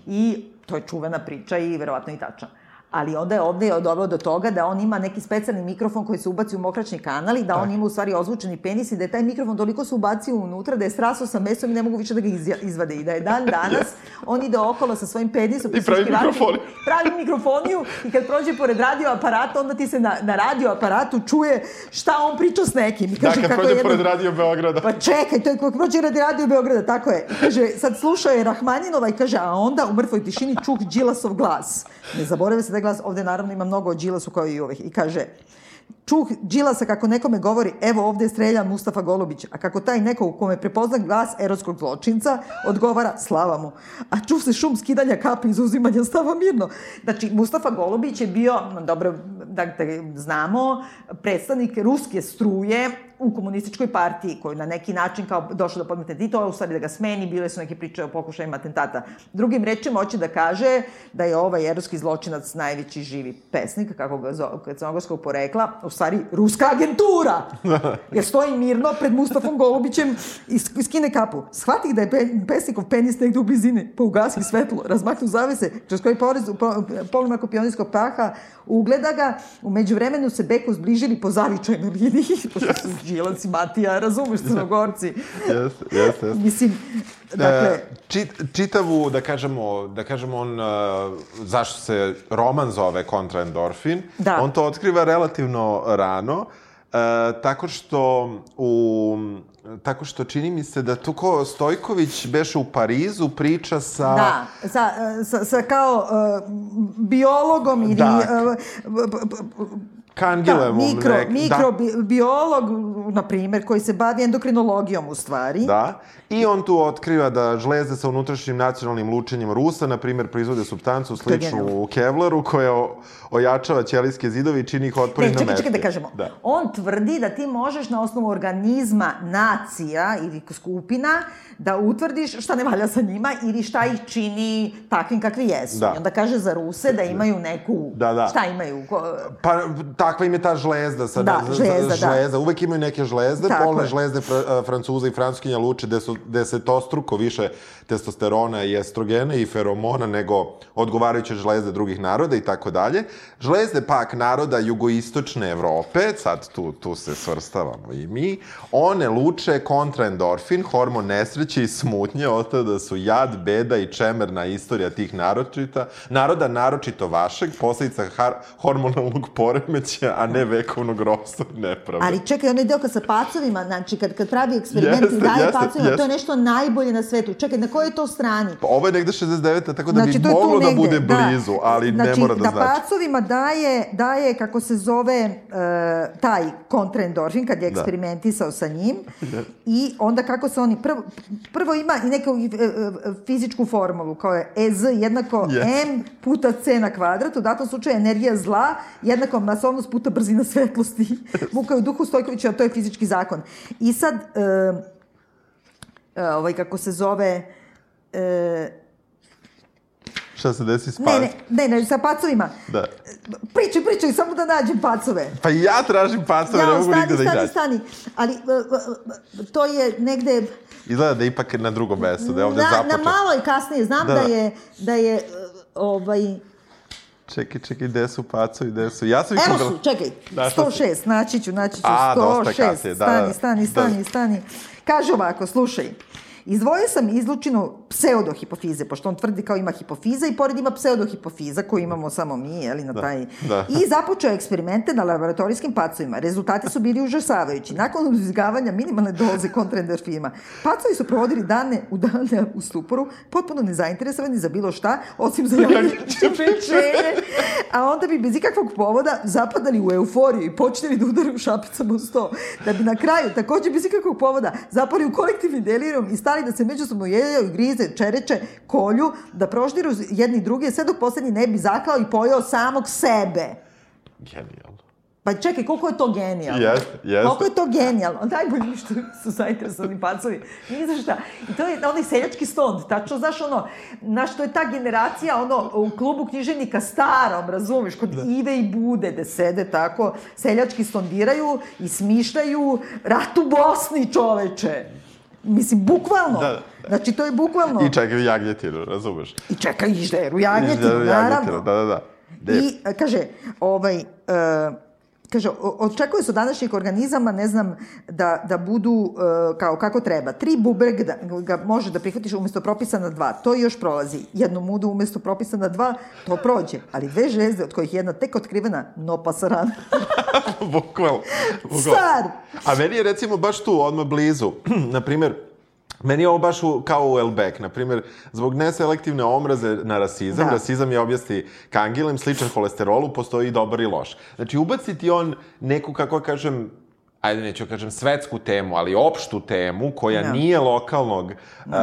I to je čuvena priča i verovatno i tačna. Ali onda je ovde doveo do toga da on ima neki specijalni mikrofon koji se ubaci u mokračni kanal i da on ima u stvari ozvučeni penis i da je taj mikrofon toliko se ubacio unutra da je strasao sa mesom i ne mogu više da ga izvade. I da je dan danas on ide okolo sa svojim penisom. I pravi mikrofoniju. pravi mikrofoniju i kad prođe pored radio aparata, onda ti se na, na radio aparatu čuje šta on priča s nekim. I Da, kaže kad kako prođe je pored jedno- radio Beograda. Pa čekaj, to je kako prođe radi radio Beograda, tako je. I kaže, sad slušao je Rahmaninova i kaže, a onda u mrtvoj tišini čuh Đilasov glas. Ne zaboravio se da je glas, ovde naravno ima mnogo o Đilasu kao i uvek. I kaže, čuh Đilasa kako nekome govori, evo ovde je streljan Mustafa Golubić, a kako taj neko u kome prepozna glas erotskog zločinca, odgovara slava mu. A čuh se šum skidanja kapi iz uzimanja stava mirno. Znači, Mustafa Golubić je bio, dobro, da, da znamo, predstavnik ruske struje u komunističkoj partiji, koji na neki način kao došao da podmetne Tito, u stvari da ga smeni, bile su neke priče o pokušajima atentata. Drugim rečima, hoće da kaže da je ovaj jerovski zločinac najveći živi pesnik, kako ga zove, crnogorskog porekla, u stvari ruska agentura! Jer stoji mirno pred Mustafom Golubićem i sk- skine kapu. Shvatih da je pe, pesnikov penis negde u blizini, pa ugasi svetlo, razmahnu zavese, kroz koji porez, po, polimako pionirskog praha, ugleda ga, umeđu vremenu se beku zbližili po zavičajnoj liniji, pošto su Đilac i Matija, razumeš, crnogorci. Jeste, jeste, jeste. Mislim, dakle, E, čit, čitavu, da kažemo, da kažemo on, uh, zašto se roman zove Kontraendorfin, Da. on to otkriva relativno rano, uh, tako što u tako što čini mi se da tu ko Stojković beše u Parizu priča sa Da, sa, sa, sa kao uh, biologom ili Da. uh, kangile da, mikro, nek- mikrobiolog, na primjer, koji se bavi endokrinologijom u stvari. Da. I on tu otkriva da žlezde sa unutrašnjim nacionalnim lučenjem Rusa, na primjer, proizvode substancu sličnu genijalno. Kevlaru, koja ojačava ćelijske zidove i čini ih otpornim na metke. čekaj da kažemo. Da. On tvrdi da ti možeš na osnovu organizma nacija ili skupina da utvrdiš šta ne valja sa njima ili šta ih čini takvim kakvi jesu. Da. I onda kaže za Ruse da imaju neku... Da, da. Šta imaju? Ko- Pa takva im je ta žlezda. Sa, Da, žlezda, da. žlezda. Uvek imaju neke žlezde, Tako polne je. žlezde fra, a, Francuza i Francuskinja luče deso, desetostruko više testosterona i estrogena i feromona nego odgovarajuće žlezde drugih naroda i tako dalje. Žlezde pak naroda jugoistočne Evrope, sad tu, tu se svrstavamo i mi, one luče kontraendorfin, hormon nesreće i smutnje, ostaje da su jad, beda i čemerna istorija tih naročita, naroda naročito vašeg, posledica har, hormonalnog poremeća, a ne vekovnog ropstva i nepravde. Ali čekaj, onaj deo kad sa pacovima, znači kad, kad pravi eksperiment Jeste, i daje jeste, pacovima, to jeste. je nešto najbolje na svetu. Čekaj, na kojoj je to strani? Pa ovo je negde 69. tako da Znači, bi to moglo da bude blizu, ali ne znači, mora da, da znači. pacovima daje, daje, kako se zove, e, taj kontraendorfin, kad je Da. eksperimentisao sa njim, i onda kako se oni, prvo, prvo ima i neku e, fizičku formulu, kao je EZ jednako Yes. M puta C na kvadrat, u datom slučaju energija zla jednako masovnost puta brzina svetlosti. Vuka je u duhu Stojkovića, a to je fizički zakon. I sad, e, e, ovaj, kako se zove, e, Šta se desi s Ne, pac- ne, ne, ne, sa pacovima. Da. Pričaj, pričaj, samo da nađem pacove. Pa ja tražim pacove, ne Jao, mogu stani, nigde da ih stani, nađem. stani. Ali uh, uh, to je negde Izgleda da je ipak na drugom mestu, da je ovde na, započeo. na malo i kasnije. Znam da, Da, je, da je ovaj... Čekaj, čekaj, gde su pacovi, gde su? Ja sam Evo su, čekaj, Našla si? 106, naći ću, naći ću, A, 106. dosta kasnije, da, stani, da. stani, stani, stani. Kaže ovako, slušaj. Izdvojio sam izlučinu pseudohipofize, pošto on tvrdi kao ima hipofiza i pored ima pseudohipofiza koju imamo samo mi, jeli, na taj... da. I započeo eksperimente na laboratorijskim pacovima. Rezultati su bili užasavajući. Nakon uzgavanja minimalne doze kontraendorfina, pacovi su provodili dane u dane u stuporu, potpuno nezainteresovani za bilo šta, osim za jagnjeće pečenje. A onda bi bez ikakvog povoda zapadali u euforiju i počeli da udaraju šapicama u sto. Da bi na kraju, takođe bez ikakvog povoda, zapali u kolektivni delirijum i stali da se međusobno jeljaju, grize, čereče, kolju, da proždiru jedni druge, sve dok poslednji ne bi zaklao i pojeo samog sebe. Genijalno. Pa čekaj, koliko je to genijalno? Jeste, jeste. Koliko je to genijalno? Najbolje što su zainteresovani pacovi. Ni za šta. I to je onaj seljački stond. Tačno, znaš, ono, znaš, to je ta generacija, ono, u klubu književnika starom, razumeš, kod Ive i Bude, da sede tako, seljački stondiraju i smišljaju rat u Bosni, čoveče. Mislim, bukvalno. Da, da. Znači, to je bukvalno. I čekaj jagnjetinu, razumeš? I čekaj, i žderu jagnjetinu, naravno. Da, da, da. De, I e, kaže, ovaj, e, kaže, očekuje se od današnjih organizama, ne znam, da, da budu e, kao kako treba. Tri bubrega da, ga može da prihvatiš umesto propisana dva. To još prolazi. Jednu mudu umesto propisana dva, to prođe. Ali dve žezde, od kojih jedna tek otkrivena, no pasaran. bukvalno. bukvalno. Star! A meni je recimo baš tu, odmah blizu, na primjer, Meni je ovo baš u, kao u Elbeck, na primjer, zbog neselektivne omraze na rasizam, Da. rasizam je objasti kangilem, sličan holesterolu, postoji i dobar i loš. Znači, ubaciti on neku, kako kažem, ajde neću da kažem svetsku temu, ali opštu temu koja Da. nije lokalnog uh,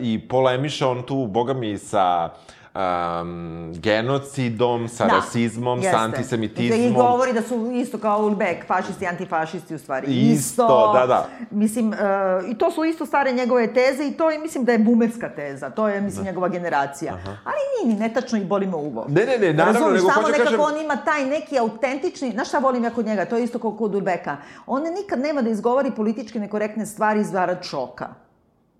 i polemiše on tu, boga mi, sa um, genocidom, sa rasizmom, sa antisemitizmom. I govori da su isto kao Ulbek, fašisti, antifašisti u stvari. Isto, da, da. Mislim, uh, i to su isto stare njegove teze i to je, mislim da je bumerska teza. To je, mislim, njegova generacija. Ali nije ni netačno i boli me uvo. Ne, ne, ne, naravno, Razumeš, nego hoću da nekako kažem- on ima taj neki autentični, znaš šta volim ja kod njega, to je isto kao kod Ulbeka. On nikad nema da izgovori politički nekorektne stvari iz zarad šoka.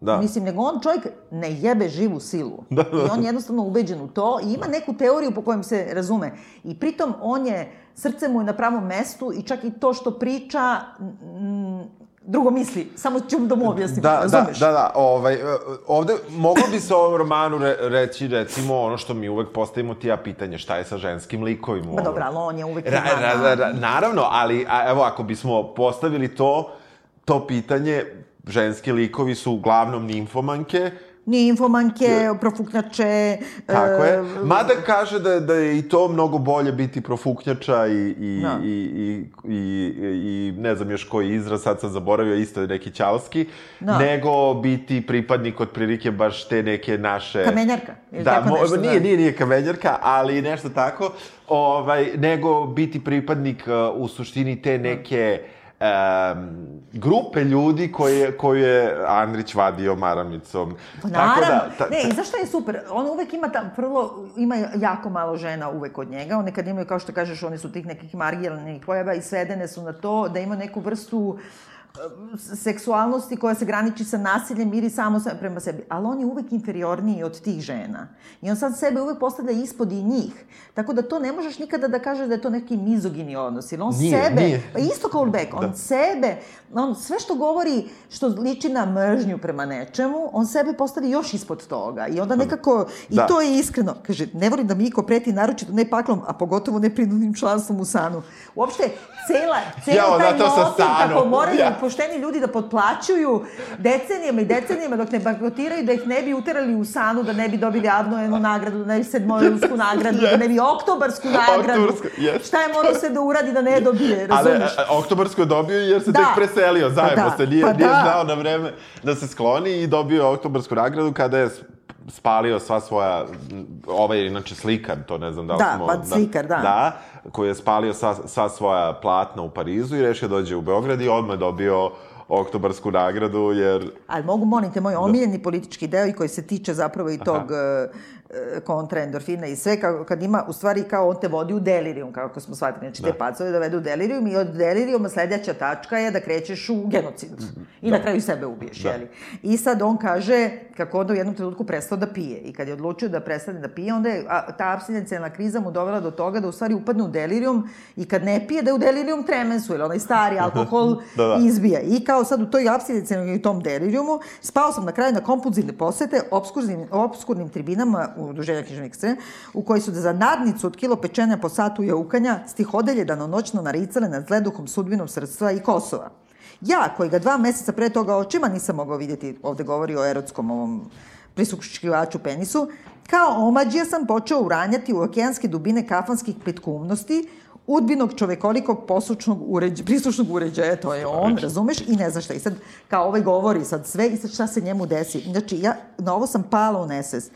Da. Mislim, nego on čovjek ne jebe živu silu. Da, da. I on je jednostavno ubeđen u to i ima neku teoriju po kojem se razume. I pritom on je, srce mu je na pravom mestu i čak i to što priča, mm, drugo misli. Samo ću da mu objasnim, Da, da, razumeš? da, da, ovaj, e, ovde moglo bi se ovom romanu re, reći, recimo, ono što mi uvek postavimo ti ja pitanje, šta je sa ženskim likovima? u Pa dobro, ali on je uvek... Ra, ra, ra, ra, naravno, ali a, evo, ako bismo postavili to, to pitanje, ženski likovi su uglavnom nimfomanke, Ninfomanke, profuknjače. Tako je. e, Mada kaže da, da je i to mnogo bolje biti profuknjača i, i, Da. i, i, i, i ne znam još koji izraz, sad sam zaboravio, isto je neki ćalski, Da. nego biti pripadnik otprilike baš te neke naše... Kamenjarka, Da, tako mo, nešto, nije, da. nije, nije kamenjarka, ali nešto tako, ovaj, nego biti pripadnik uh, u suštini te neke um, grupe ljudi koje, koje je Andrić vadio maramicom. Pa Tako naravno. da, ta, ne, i zašto je super? On uvek ima tam, prvo, ima jako malo žena uvek kod njega. One kad imaju, kao što kažeš, oni su tih nekih marginalnih pojava i svedene su na to da ima neku vrstu e, seksualnosti koja se graniči sa nasiljem ili samo sa, prema sebi. Ali on je uvek inferiorniji od tih žena. I on sad sebe uvek postavlja ispod i njih. Tako da to ne možeš nikada da kažeš da je to neki mizogini odnos. Jer on Nije, sebe, nije. pa isto kao Ulbek, on Da. sebe, on sve što govori, što liči na mržnju prema nečemu, on sebe postavi još ispod toga. I onda nekako, i Da. to je iskreno, kaže, ne volim da mi iko preti, naročito ne paklom, a pogotovo ne prinudnim članstvom u sanu. Uopšte, cela, cela Jao, taj motiv kako moraju Ja. Pošteni ljudi da potplaćuju decenijama i decenijama dok ne bankrotiraju, da ih ne bi uterali u sanu, da ne bi dobili Abnoenu nagradu, da ne bi sedmojevsku nagradu, da ne bi oktobarsku nagradu. Oktobarsku, yes. Šta je morao se da uradi da ne dobije, Ali razumeš? a, a, Oktobarsko je dobio jer se Da. tek preselio zajedno Pa da, se, nije, pa nije da. znao na vreme da se skloni i dobio je Oktobarsku nagradu kada je spalio sva svoja, ovaj je inače slikar, to ne znam da li Da, smo... pa slikar, da. Da, koji je spalio sva, sva svoja platna u Parizu i rešio dođe u Beograd i odmah je dobio Oktobarsku nagradu, jer Ali mogu, molim te, moj Da. omiljeni politički deo i koji se tiče zapravo i tog e, e, kontra endorfina i sve, kao, kad ima, u stvari kao on te vodi u delirium, kako smo shvatili, znači te pacove dovede u delirium i od deliriuma sledeća tačka je da krećeš u genocid. I na kraju sebe ubiješ, Da. jeli? I sad on kaže kako onda u jednom trenutku prestao da pije. I kad je odlučio da prestane da pije, onda je a, ta abstinencijalna kriza mu dovela do toga da u stvari upadne u delirium i kad ne pije da je u delirium tremensu, ili onaj stari alkohol Da, da. izbija. I kao sad u toj abstinencijalnoj i tom deliriumu, spao sam na kraju na kompulzivne posete obskurnim, obskurnim tribinama Udruženja književnih scena, u koji su za nadnicu od kilo pečenja po satu jaukanja stihodelje danonoćno naricale nad zleduhom sudbinom srstva i Kosova. Ja, koji ga dva meseca pre toga očima nisam mogao vidjeti, ovde govori o erotskom ovom prisluškivaču penisu, kao omađija sam počeo uranjati u okeanske dubine kafanskih petkumnosti, udbinog čovekolikog poslušnog uređaja, prislušnog uređaja, to je on, razumeš, i ne znaš šta. I sad, kao ovaj govori sad sve i sad šta se njemu desi. Znači, ja na ovo sam pala u nesvest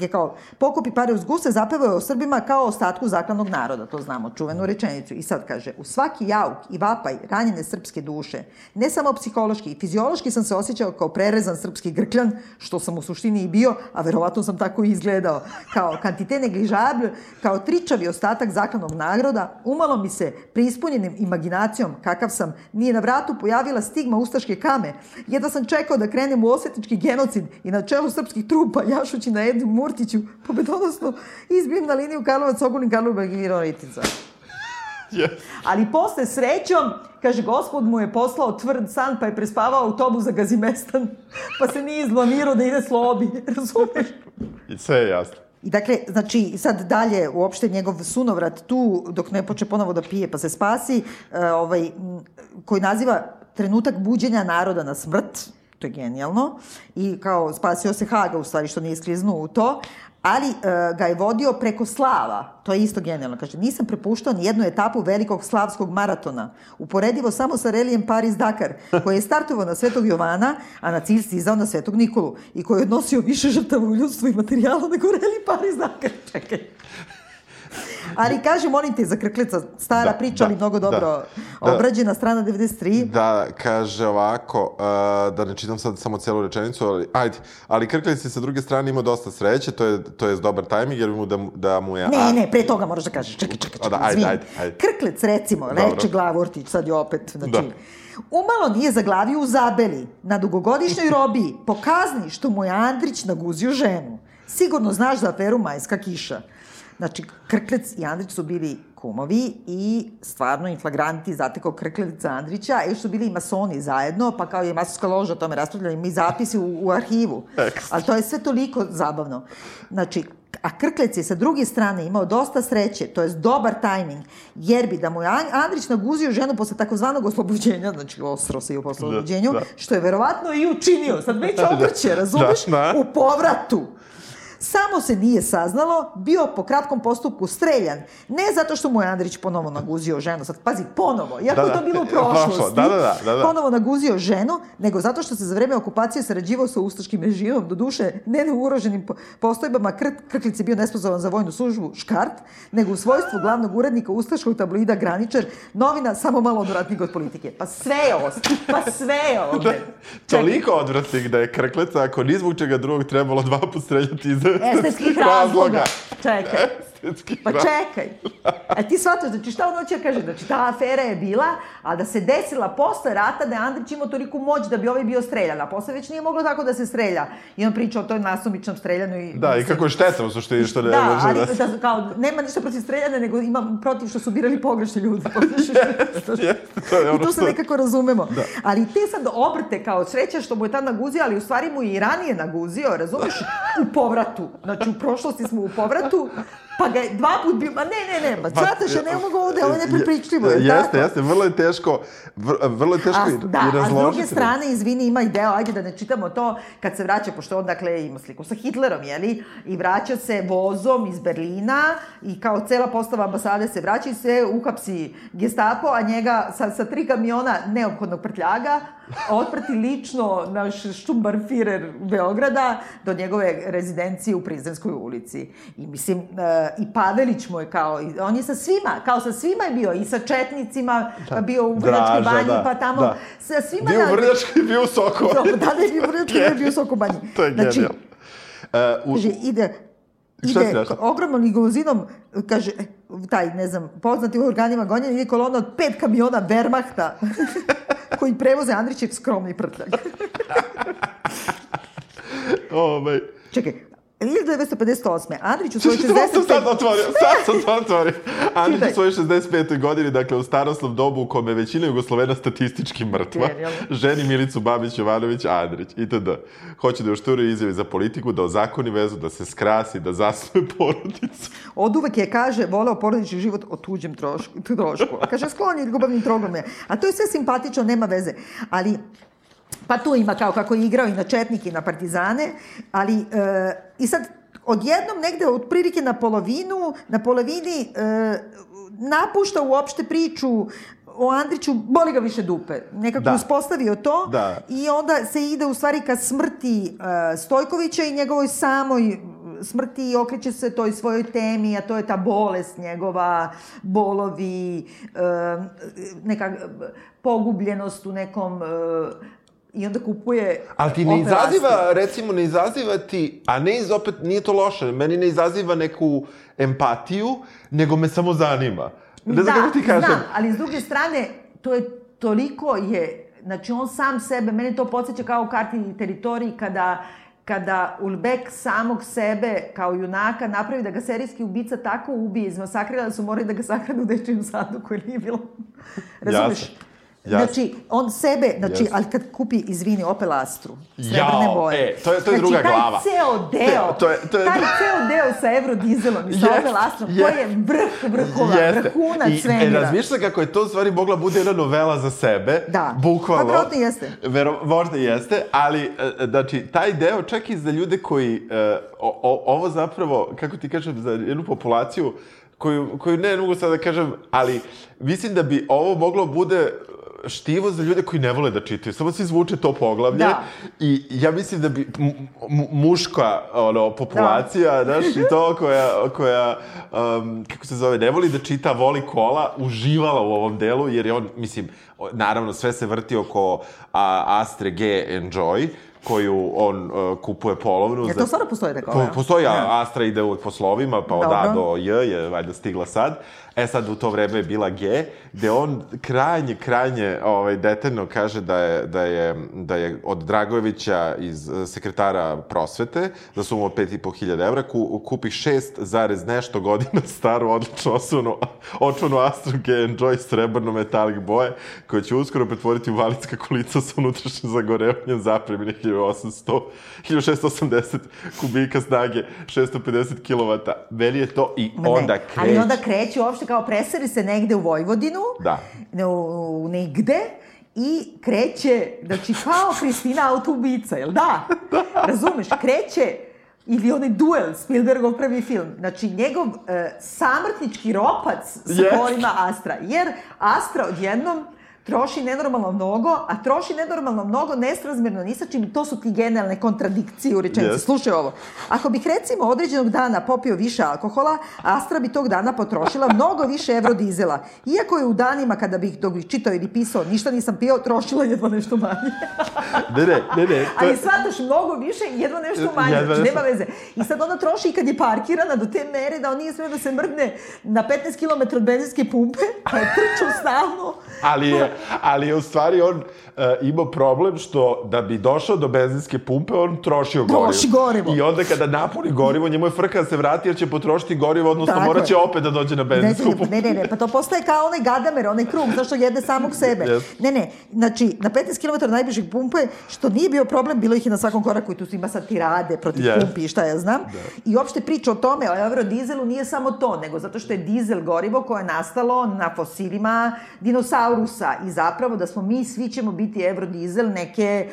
je kao, pokupi pare uz guse, zapevao je o Srbima kao ostatku zaklanog naroda, to znamo, čuvenu rečenicu. I sad kaže, u svaki jauk i vapaj ranjene srpske duše, ne samo psihološki, i fiziološki sam se osjećao kao prerezan srpski grkljan, što sam u suštini i bio, a verovatno sam tako i izgledao. Kao kantite negližable, kao tričavi ostatak zaklanog naroda, umalo mi se preispunjenim imaginacijom, kakav sam, nije na vratu pojavila stigma ustaške kame. Jedva sam čekao da krenem u osvetnički genocid i na čelu srpskih trupa, jašući na Edu Murtiću, pobedonosno izbijem na liniju Karlovac, Ogulin, Karlovac i Virovitica. Yes. Ali posle srećom, kaže, gospod mu je poslao tvrd san, pa je prespavao autobus za Gazimestan, pa se nije izblamirao da ide slobi, razumeš? I sve je jasno. I dakle, znači, sad dalje, uopšte njegov sunovrat tu, dok ne poče ponovo da pije pa se spasi, e, ovaj, koji naziva trenutak buđenja naroda na smrt, to je genijalno, i kao spasio se Haga, u stvari, što nije skliznuo u to, ali e, ga je vodio preko slava. To je isto genijalno. Kaže, nisam prepuštao ni jednu etapu velikog slavskog maratona. Uporedivo samo sa relijem Paris-Dakar, koji je startovao na Svetog Jovana, a na cilj stizao na Svetog Nikolu i koji je odnosio više žrtava u ljudstvu i materijalu nego reli Paris-Dakar. Čekaj. Ali kaže, molim te, za krkleca, stara Da, priča, ali da, mnogo da, dobro da. obrađena, strana 93. Da, kaže ovako, uh, da ne čitam sad samo celu rečenicu, ali ajde, ali Krklec je sa druge strane imao dosta sreće, to je, to je dobar tajming, jer mu da, da mu je... Ne, ne, pre toga moraš da kažeš, čekaj, čekaj, A da, čekaj, ajde, izvini. ajde, ajde. Krklec, recimo, Dobro. reče Glavortić, sad je opet, znači, Da. umalo nije zaglavio u zabeli, na dugogodišnjoj robiji, pokazni što mu je Andrić naguzio ženu. Sigurno znaš za aferu Majska kiša. Znači, Krklec i Andrić su bili kumovi i stvarno inflagranti zatekao Krkleca Andrića, još su bili i masoni zajedno, pa kao je masonska loža o tome raspravljali, mi zapisi u, u arhivu. Ali to je sve toliko zabavno. Znači, A Krklec je sa druge strane imao dosta sreće, to je dobar tajming, jer bi da mu je Andrić naguzio ženu posle takozvanog oslobođenja, znači osro se i u oslobođenju, Da, da. što je verovatno i učinio, sad već obrće, razumeš, da. u povratu. Samo se nije saznalo, bio po kratkom postupku streljan. Ne zato što mu je Andrić ponovo naguzio ženu, sad pazi, ponovo, iako Da, je to da, bilo u prošlo, prošlosti, da, da, da, da, ponovo naguzio ženu, nego zato što se za vreme okupacije sarađivao sa ustaškim režimom, do duše ne na uroženim po- postojbama, Kr Krklic je bio nesposoban za vojnu službu Škart, nego u svojstvu glavnog urednika ustaškog tabloida Graničar, novina samo malo odvratnik od politike. Pa sve je ovde, pa sve je ovde. Toliko odvratnik da je Krkleca, ako ni zbog čega drugog trebalo dva put streljati iz Estetskih razloga. Čekaj. Estetskih Pa razloga. čekaj. A ti shvataš, znači šta on hoće da kaže? Znači ta afera je bila, a da se desila posle rata da je Andrić imao toliku moć da bi ovaj bio streljan, a posle već nije moglo tako da se strelja. I on priča o toj nasumičnom streljanju i... Da, i kako je šteta u suštini što ne Da, može ali da... da, kao, nema ništa protiv streljanja, nego ima protiv što su birali pogrešne ljude. Jeste, to je I ono tu se što... nekako razumemo. Da. Ali te sad obrte kao sreća što mu je tad naguzio, ali u stvari mu je i ranije naguzio, razumeš? U povratu. Znači u prošlosti smo u povratu, pa ga je dva put bio, ma ne, ne, ne, pa Cvataša, ne mogu ovde, ovo je nepripričljivo, je Jeste, tako? jeste, vrlo je teško, vr- vrlo je teško A, i, da, i a s razložiti. druge strane, izvini, ima i deo, ajde da ne čitamo to, kad se vraća, pošto on, dakle, ima sliku sa Hitlerom, jeli, i vraća se vozom iz Berlina i kao cela postava ambasade se vraća i se uhapsi gestapo, a njega sa, sa tri kamiona neophodnog prtljaga otprati lično naš štumbarfirer Beograda do njegove rezidencije u Prizrenskoj ulici. I mislim, e, i Pavelić mu je kao, on je sa svima, kao sa svima je bio, i sa četnicima, pa bio u Vrnjačkoj Draža, banji, da, pa tamo, da. sa svima... Bio na- u Vrnjačkoj, bio u Sokovo. Da, da, da je bio u Vrnjačkoj, da je bio u Sokobanji. To je Znači, genijalno. E, u, kaže, ide, ide ogromnom limuzinom, kaže, taj, ne znam, poznati u organima gonjenja, ide kolona od pet kamiona Wehrmachta koji prevoze Andrićev skromni prtljak. ovaj, Čekaj, 1958. Andrić u svojoj Što sam sad 65... otvorio, sad sam to otvorio. Andrić u svojoj 65. godini, dakle u starosnom dobu u kome je većina Jugoslovena statistički mrtva, ženi Milicu Babić Jovanović Andrić, itd. Hoće da ušturi izjavi za politiku, da ozakoni vezu, da se skrasi, da zasnuje porodicu. Od uvek je, kaže, voleo porodični život o tuđem trošku. trošku. Kaže, sklon je ljubavnim trogom A to je sve simpatično, nema veze. Ali, pa tu ima kao kako je igrao i na Četnike i na Partizane, ali e, i sad odjednom negde otprilike na polovinu, na polovini e, napušta uopšte priču o Andriću, boli ga više dupe. Nekako Da. uspostavio to Da. i onda se ide u stvari ka smrti e, Stojkovića i njegovoj samoj smrti i okreće se toj svojoj temi, a to je ta bolest njegova, bolovi, e, neka pogubljenost u nekom... E, I onda kupuje... Ali ti ne izaziva, recimo, ne izaziva ti, a ne iz opet, nije to loše, meni ne izaziva neku empatiju, nego me samo zanima. Ne znam kako ti kažem. Znam, ali s druge strane, to je toliko je, znači on sam sebe, mene to podsjeća kao u karti teritoriji kada kada Ulbek samog sebe kao junaka napravi da ga serijski ubica tako ubije, izmasakrira da su morali da ga sahrane u dečijem sadu koje nije bilo. Razumeš? Jasno. Jasno. Znači, on sebe, znači, Jasno. ali kad kupi, izvini, Opel Astru, srebrne Jao, boje. e, to je- to je druga znači, glava. taj ceo deo, To je- to je- taj ceo deo sa Eurodizelom i sa Jeste, Opel Astrom, to jeste. je vrh vrhova, vrhunac I, svemira. E, razmišljam kako je to u stvari mogla bude jedna novela za sebe. Da. Bukvalno. Pa verovatno jeste. Vero, možda jeste, ali, e, znači, taj deo čak i za ljude koji, e, o, o, ovo zapravo, kako ti kažem, za jednu populaciju, koju, koju ne mogu sad da kažem, ali mislim da bi ovo moglo bude štivo za ljude koji ne vole da čitaju. Samo se izvuče to poglavlje Da. i ja mislim da bi mu- mu- muška ono, populacija, da. znaš, i to koja, koja um, kako se zove, ne voli da čita, voli kola, uživala u ovom delu, jer je on, mislim, naravno sve se vrti oko a, Astre G Enjoy, koju on uh, kupuje polovnu. Jel za- to stvarno postoji tako? Po, postoji, a Astra ide uvek po slovima, pa od A do J je valjda stigla sad. E sad u to vreme je bila G, gde on krajnje, krajnje ovaj, detaljno kaže da je, da je, da je od Dragojevića iz eh, sekretara prosvete, za sumu od 5.500 evra, ku, kupi 6 zarez nešto godina staru odlično osvanu, očvanu Astro G Enjoy srebrno metalik boje, koja će uskoro pretvoriti u validska kolica sa unutrašnjim zagorevanjem zapremine 1800, 1680 kubika snage, 650 kW. Meni je to i onda kreće. Ali onda kreće uopšte kao preseli se negde u Vojvodinu, Da. u, u negde, i kreće, znači kao Kristina autoubica, jel da? da. Razumeš, kreće ili onaj duel, Spielbergov prvi film, znači njegov e, samrtnički ropac sa Yes. kolima Astra, jer Astra odjednom troši nenormalno mnogo, a troši nenormalno mnogo nesrazmjerno ni sa čim, to su ti genijalne kontradikcije u rečenici. Yes. Slušaj ovo, ako bih recimo određenog dana popio više alkohola, Astra bi tog dana potrošila mnogo više evrodizela. Iako je u danima kada bih, dok bih čitao ili pisao, ništa nisam pio, trošila jedva nešto manje. Ne, ne, ne, ne. To Ali shvataš mnogo više i jedva nešto manje, Jedva nešto- nema veze. I sad ona troši i kad je parkirana do te mere da on nije smio da se mrdne na 15 km od benzinske pumpe, pa je trčao stalno. ali, je, ali je u stvari on uh, imao problem što da bi došao do benzinske pumpe, on trošio gorivo. Troši gorivo. I onda kada napuni gorivo, njemu je frka da se vrati jer će potrošiti gorivo, odnosno Tako morat će je. opet da dođe na benzinsku ne, pumpu. ne, ne, ne, pa to postaje kao onaj gadamer, onaj krug, zašto jede samog sebe. Yes. Ne, ne, znači, na 15 km najbližeg pumpe, što nije bio problem, bilo ih je na svakom koraku i tu ima sad tirade protiv Yes. pumpi šta ja znam. I uopšte priča o tome, o eurodizelu nije samo to, nego zato što je dizel gorivo koje je nastalo na fosilima dinosaurusa i zapravo da smo mi, svi ćemo biti eurodizel neke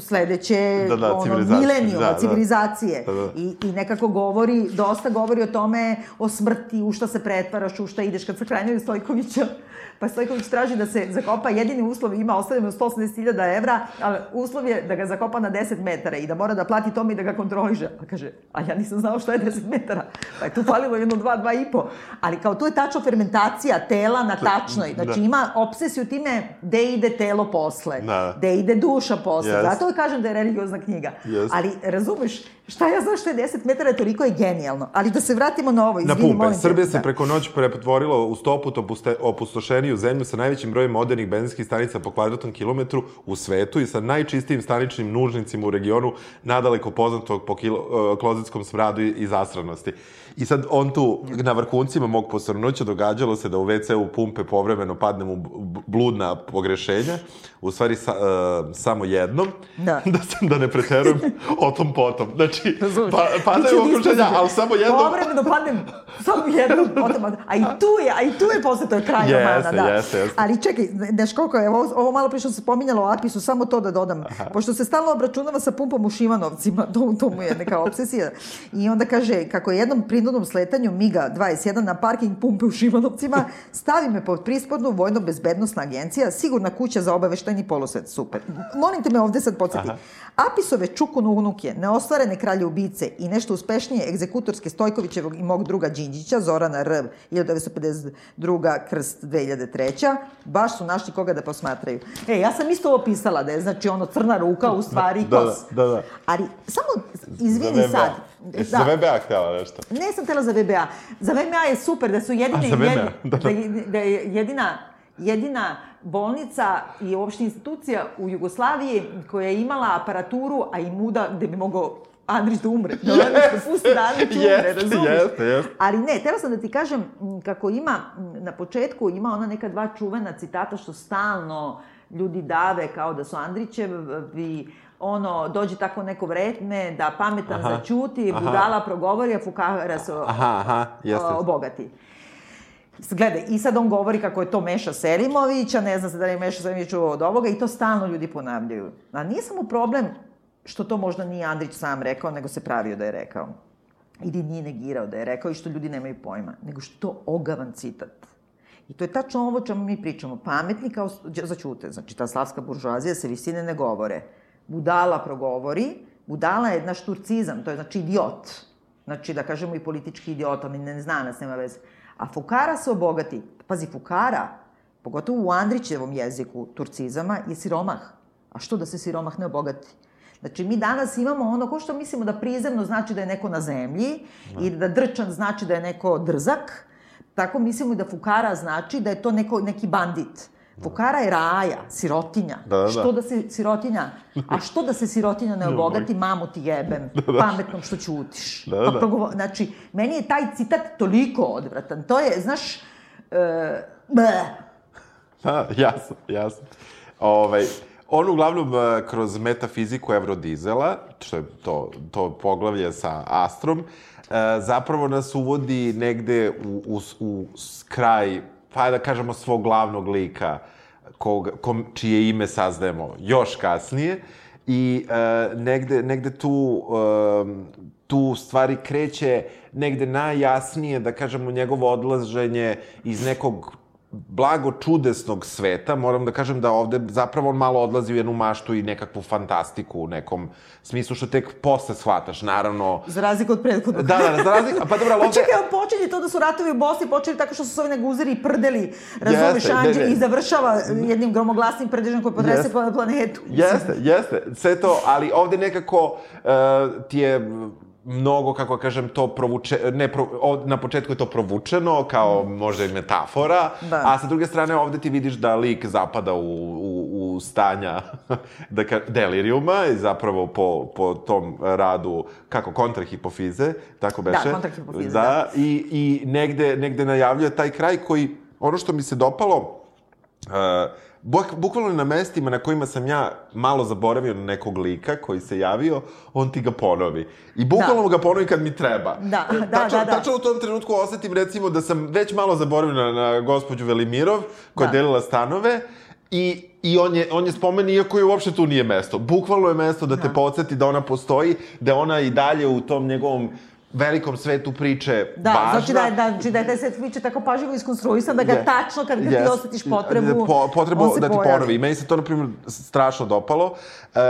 sledeće Da, da, ono, civilizacije. milenijuma, Da, da. civilizacije. Da, da. I, I nekako govori, dosta govori o tome, o smrti, u šta se pretvaraš, u šta ideš. Kad sakranjaju Stojkovića, pa Stojković traži da se zakopa, jedini uslov ima ostavljeno 180.000 evra, ali uslov je da ga zakopa na 10 metara i da mora da plati tome i da ga kontroliže. Pa kaže, a ja nisam znao šta je 10 metara. Pa je tu falilo jedno, dva, dva i po. Ali kao to je tačno fermentacija tela na tačnoj. Znači Da. ima obsesiju time gde ide telo posle, Da. gde ide duša posle. Yes. Zato kažem da je religiozna knjiga. Yes. Ali razumeš, šta ja znam što je 10 metara, toliko je genijalno. Ali da se vratimo na ovo, Na izvini, pumpe. molim te. Srbija se Da. preko noći prepotvorila u stoput opuste, opustošeniju zemlju sa najvećim brojem modernih benzinskih stanica po kvadratnom kilometru u svetu i sa najčistijim staničnim nužnicima u regionu, nadaleko poznatog po kilo, uh, klozetskom smradu i zasranosti. I sad on tu, na vrhuncima mog posrnuća, događalo se da u WC-u pumpe povremeno padnem u bludna pogrešenja, u stvari sa, uh, samo jednom, Da. da, sam, da ne preterujem, o tom potom. Znači, Razumeš? pa, padaju Biće okruženja, ali samo jednom. Povremeno padnem, samo jednom, potom, a i tu je, a i tu je posle, to je kraj Jeste, romana, da. jeste, jeste. Ali čekaj, znaš koliko je, ovo, ovo malo pre što se pominjalo o Apisu, samo to da dodam. Pošto se stalno obračunava sa pumpom u Šimanovcima, to, to mu je neka obsesija. I onda kaže, kako je jednom prinudnom sletanju MIGA 21 na parking pumpe u Šimanovcima, stavi me pod prispodnu vojno-bezbednostna agencija, sigurna kuća za obaveštajni polosvet. Super. Molim te me ovde sad podsjeti. Apisove čukunu unuke, neostvarene kralje ubice i nešto uspešnije egzekutorske Stojkovićevog i mog druga Đinđića, Zorana R. 1952. Krst 2003. Baš su našli koga da posmatraju. E, ja sam isto ovo pisala, da je znači ono crna ruka u stvari Da, kos. da, da. Ali, samo, izvini sad. Jesi za VBA htjela nešto? Ne sam tela za VBA. Za VBA je super da su jedine... A, za VBA, da, da. da, je- da je jedina, jedina bolnica i uopšte institucija u Jugoslaviji koja je imala aparaturu, a i muda gde bi mogao Andrić da umre. Da yes, da pusti da Andrić umre, Jeste, razumiješ? jeste, jeste. Ali ne, tela sam da ti kažem kako ima, na početku ima ona neka dva čuvena citata što stalno ljudi dave kao da su Andrićevi, ono, dođe tako neko vreme da pametan Aha, začuti, aha. budala progovori, a fukara se Aha, aha, jeste. obogati. Gledaj, i sad on govori kako je to Meša Selimović, a ne zna se da li je Meša Selimović čuo od ovoga i to stalno ljudi ponavljaju. A nije samo problem što to možda nije Andrić sam rekao, nego se pravio da je rekao. Ili nije negirao da je rekao i što ljudi nemaju pojma, nego što to ogavan citat. I to je tačno ovo čemu mi pričamo. Pametni kao začute, znači ta slavska buržuazija se visine ne govore. Budala progovori, budala je naš turcizam, to je znači idiot. Znači da kažemo i politički idiot, ali ne zna nas, nema veze. A Fukara se obogati. Pazi, Fukara, pogotovo u Andrićevom jeziku turcizama, je siromah. A što da se siromah ne obogati? Znači, mi danas imamo ono, ko što mislimo da prizemno znači da je neko na zemlji i da drčan znači da je neko drzak, tako mislimo i da fukara znači da je to neko, neki bandit. Fukara je raja, sirotinja. Da, da, da. Što da se sirotinja, a što da se sirotinja ne obogati, mamu ti jebem, pametnom što ćutiš. Da, da, Pa da. progovo- Znači, meni je taj citat toliko odvratan. To je, znaš, e, bleh, Da, jasno, jasno. Ovaj, on uglavnom eh, kroz metafiziku Eurodizela, što je to, to poglavlje sa Astrom, eh, zapravo nas uvodi negde u, u, u kraj, pa da kažemo, svog glavnog lika, kog, kom, čije ime saznajemo još kasnije. I e, negde, negde tu, e, tu stvari kreće negde najjasnije, da kažemo, njegovo odlaženje iz nekog blago čudesnog sveta, moram da kažem da ovde zapravo on malo odlazi u jednu maštu i nekakvu fantastiku u nekom smislu što tek posle shvataš, naravno... Za razliku od prethodnog. Da, da, za razliku, pa dobro, ali ovde... čekaj, on počinje to da su ratovi u Bosni, počeli tako što su se ovi neguzeri i prdeli, razumeš, Jeste, anđe, i završava jednim gromoglasnim prdežem koji podrese Jeste. planetu. Jeste, jeste, sve to, ali ovde nekako uh, ti je mnogo, kako kažem, to provuče, ne, pro, od, na početku je to provučeno, kao možda i metafora, Da. a sa druge strane ovde ti vidiš da lik zapada u, u, u stanja da ka, deliriuma i zapravo po, po tom radu, kako kontrahipofize, tako beše. kontrahipofize, da. I, i negde, negde najavljuje taj kraj koji, ono što mi se dopalo, Uh, buk, bukvalno na mestima na kojima sam ja malo zaboravio na nekog lika koji se javio, on ti ga ponovi. I bukvalno Da. ga ponovi kad mi treba. Da, da, tačno, da, da. Tačno u tom trenutku osetim recimo da sam već malo zaboravio na, na gospođu Velimirov, koja Da. je delila stanove, i I on je, on je spomen, iako je uopšte tu nije mesto. Bukvalno je mesto da te Da. podsjeti da ona postoji, da ona i dalje u tom njegovom velikom svetu priče Da, važna. znači da, je- da, znači da je taj set priče tako pažljivo iskonstruisan da ga Je. tačno kad, ti Yes. osjetiš potrebu, Po, potrebu on se da ti pojavi. ponovi. Meni se to, na primjer, strašno dopalo. E,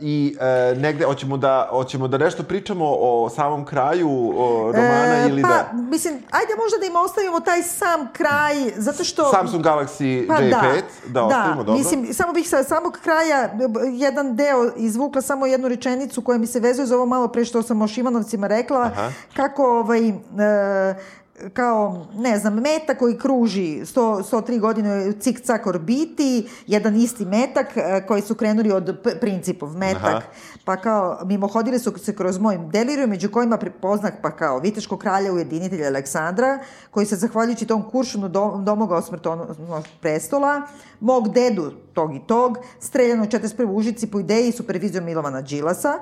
I e, negde, hoćemo da, hoćemo da nešto pričamo o samom kraju o, romana E, ili pa, da... mislim, ajde možda da im ostavimo taj sam kraj, zato što... Samsung Galaxy Pa J5, da, da, ostavimo, dobro. Mislim, samo bih sa samog kraja jedan deo izvukla samo jednu rečenicu koja mi se vezuje za ovo malo pre što sam o Šimanovcima rekla, Aha. Kako ovaj, e, kao, ne znam, meta koji kruži 100, 103 godine u cik-cak orbiti, jedan isti metak e, koji su krenuli od principov metak, Aha. pa kao mimohodile su se kroz moj deliriju, među kojima prepoznak pa kao Viteškog kralja ujedinitelja Aleksandra, koji se zahvaljujući tom kuršunu do, domogao smrtonosnog prestola, mog dedu tog i tog, streljano u 41. užici po ideji i supervizijom Milovana Đilasa,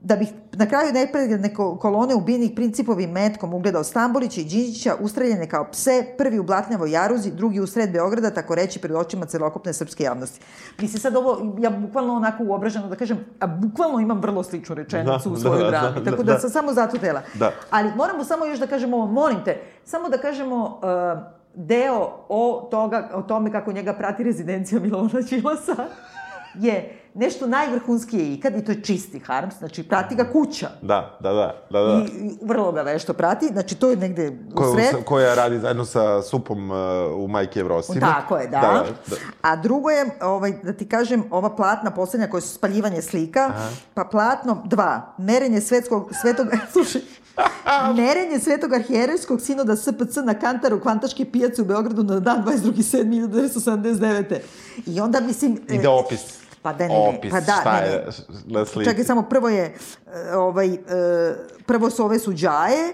da bih na kraju nepregledne ko- kolone ubijenih principovim metkom ugledao Stambolića i Đinđića, ustreljene kao pse, prvi u Blatnjavoj Jaruzi, drugi u sred Beograda, tako reći pred očima celokupne srpske javnosti. Mislim sad ovo, ja bukvalno onako uobraženo da kažem, a bukvalno imam vrlo sličnu rečenicu Da, u svojoj da, drami, da, tako da, da. sam samo zato tela. Da. Ali moramo samo još da kažemo ovo, molim te, samo da kažemo uh, deo o, toga, o tome kako njega prati rezidencija Milovana Đilasa je nešto najvrhunskije ikad i to je čisti harms, znači prati ga kuća. Da, da, da, da, da. I, vrlo ga vešto prati, znači to je negde u sred. koja radi zajedno sa supom uh, u Majke Evrosime. Tako je, da. da, da. A drugo je, ovaj, da ti kažem, ova platna poslednja koja su spaljivanje slika, pa platno, dva, merenje svetskog, svetog, slušaj, merenje svetog arhijerejskog sinoda SPC na kantaru Kvantaške pijace u Beogradu na dan 22.7.1979. I onda, mislim... I e, da opis. Pa da, ne, ne, opis, pa da, šta ne, ne. je na slici. Čekaj, samo prvo je, e, ovaj, e, prvo su ove suđaje,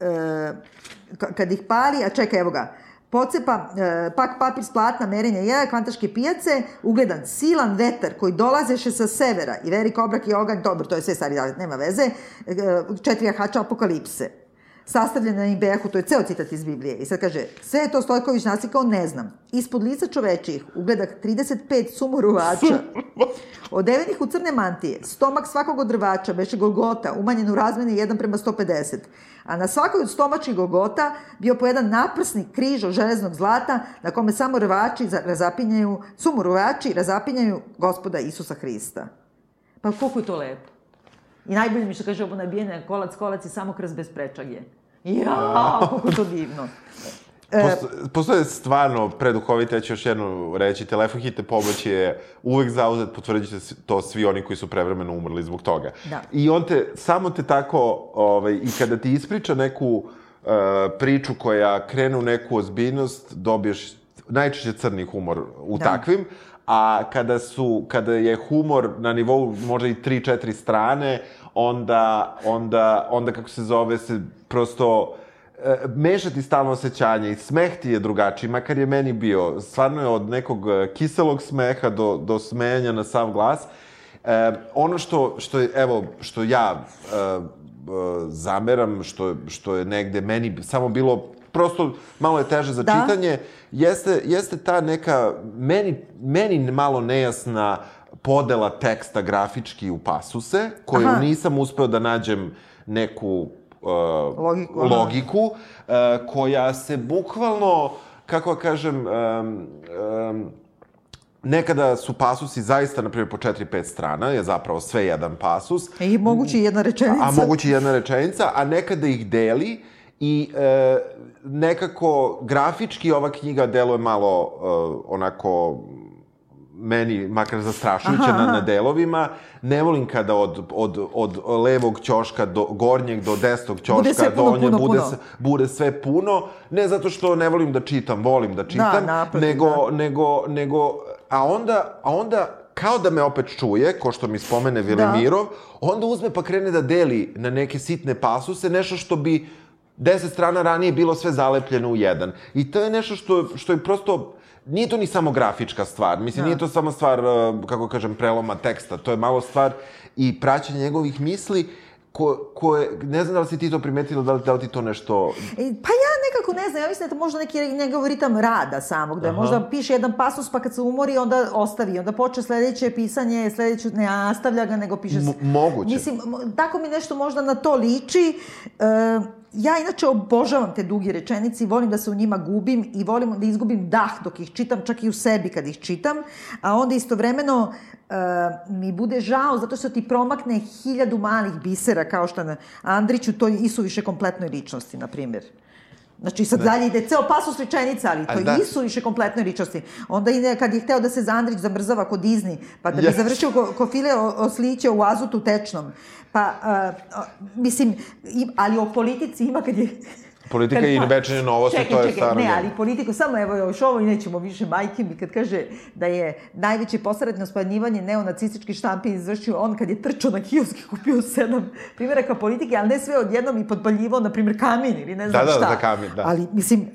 e, ka- kad ih pali, a čekaj, evo ga, pocepa, e, pak papir s platna, merenja jaja, kvantaške pijace, ugledan silan vetar koji dolazeše sa severa i velik obrak i oganj, dobro, to je sve stari zavet, nema veze, e, četiri jahača apokalipse. Sastavljena na Imbejahu, to je ceo citat iz Biblije. I sad kaže, sve je to Stojković naslikao, ne znam. Ispod lica čovečijih ugledah 35 sumuruvača, odevenih u crne mantije, stomak svakog od drvača beše Golgota, umanjen u razmeni 1 prema 150. A na svakoj od stomačkih Golgota bio po jedan naprsni križ od železnog zlata na kome samo rvači za- razapinjaju, sumuruvači razapinjaju gospoda Isusa Hrista. Pa koliko je to lepo. I najbolje mi što kaže ovo nabijene kolac, kolac i samo kroz bez prečage. Ja, je to divno. E, Posto, postoje stvarno preduhovite, ja ću još jedno reći, telefon hitne pomoći je uvek zauzet, potvrđit će to svi oni koji su prevremeno umrli zbog toga. Da. I on te, samo te tako, ovaj, i kada ti ispriča neku uh, priču koja krene u neku ozbiljnost, dobiješ najčešće crni humor u Da. takvim, a kada su, kada je humor na nivou možda i 3-4 strane, onda, onda, onda kako se zove, se prosto e, mešati stalno osjećanje i smeh ti je drugačiji, makar je meni bio. Stvarno je od nekog e, kiselog smeha do, do smejanja na sav glas. E, ono što, što je, evo, što ja e, e, zameram, što, što je negde meni samo bilo prosto malo je teže za Da. čitanje, jeste, jeste ta neka, meni, meni malo nejasna podela teksta grafički u pasuse, koju Aha. nisam uspeo da nađem neku uh, Logiku, logiku uh, koja se bukvalno, kako da kažem, um, um, nekada su pasusi zaista, na primjer, po 4-5 strana, je zapravo sve jedan pasus, I moguće i jedna rečenica. a moguće jedna rečenica, a nekada ih deli i e, nekako grafički ova knjiga deluje malo e, onako meni, makar zastrašujuće Aha, na, na delovima. Ne volim kada od, od, od levog ćoška do gornjeg do desnog ćoška Bude sve puno, donje puno, bude, puno. se- bude sve puno. Ne zato što ne volim da čitam, volim da čitam, naprotiv, nego, nego, nego, a onda, a onda kao da me opet čuje, ko što mi spomene Velemirov, onda uzme pa krene da deli na neke sitne pasuse, nešto što bi deset strana ranije bilo sve zalepljeno u jedan. I to je nešto što, što je prosto, nije to ni samo grafička stvar, mislim, Da. nije to samo stvar, uh, kako kažem, preloma teksta, to je malo stvar i praćenje njegovih misli, ko, koje, ne znam da li si ti to primetila, da li, da li ti to nešto... E, Pa ja nekako ne znam, ja mislim da je to možda neki njegov ritam rada samog, da je možda piše jedan pasus pa kad se umori onda ostavi, onda poče sledeće pisanje, sledeću ne nastavlja ga nego piše... M- moguće. Mislim, tako mi nešto možda na to liči. E, ja inače obožavam te duge rečenice i volim da se u njima gubim i volim da izgubim dah dok ih čitam, čak i u sebi kad ih čitam, a onda istovremeno e, mi bude žao zato što ti promakne hiljadu malih bisera kao što na Andriću to isuviše kompletnoj ličnosti, na primjer. Znači, sad dalje ide ceo pasus rečenica, ali to da. isuviše kompletnoj ličnosti. Onda ide, kad je hteo da se Zandrić zamrzava kod Disney, pa da bi Yes. završio ko, ko file osliće u azutu tečnom. Pa, a, a, mislim, i, ali o politici ima kad je... Politika kad- i pa- večernje novosti, čekaj, to je čekaj, stvarno Ne, ali politiku, samo evo još ovo i nećemo više majke mi, kad kaže da je najveće posredno spadnjivanje neonacistički štampi izvršio on kad je trčao na kiosk i kupio sedam primjeraka politike, ali ne sve odjednom i podpaljivao, na primjer, kamin ili ne znam Da, da, šta. za kamin, da. Ali, mislim, uh,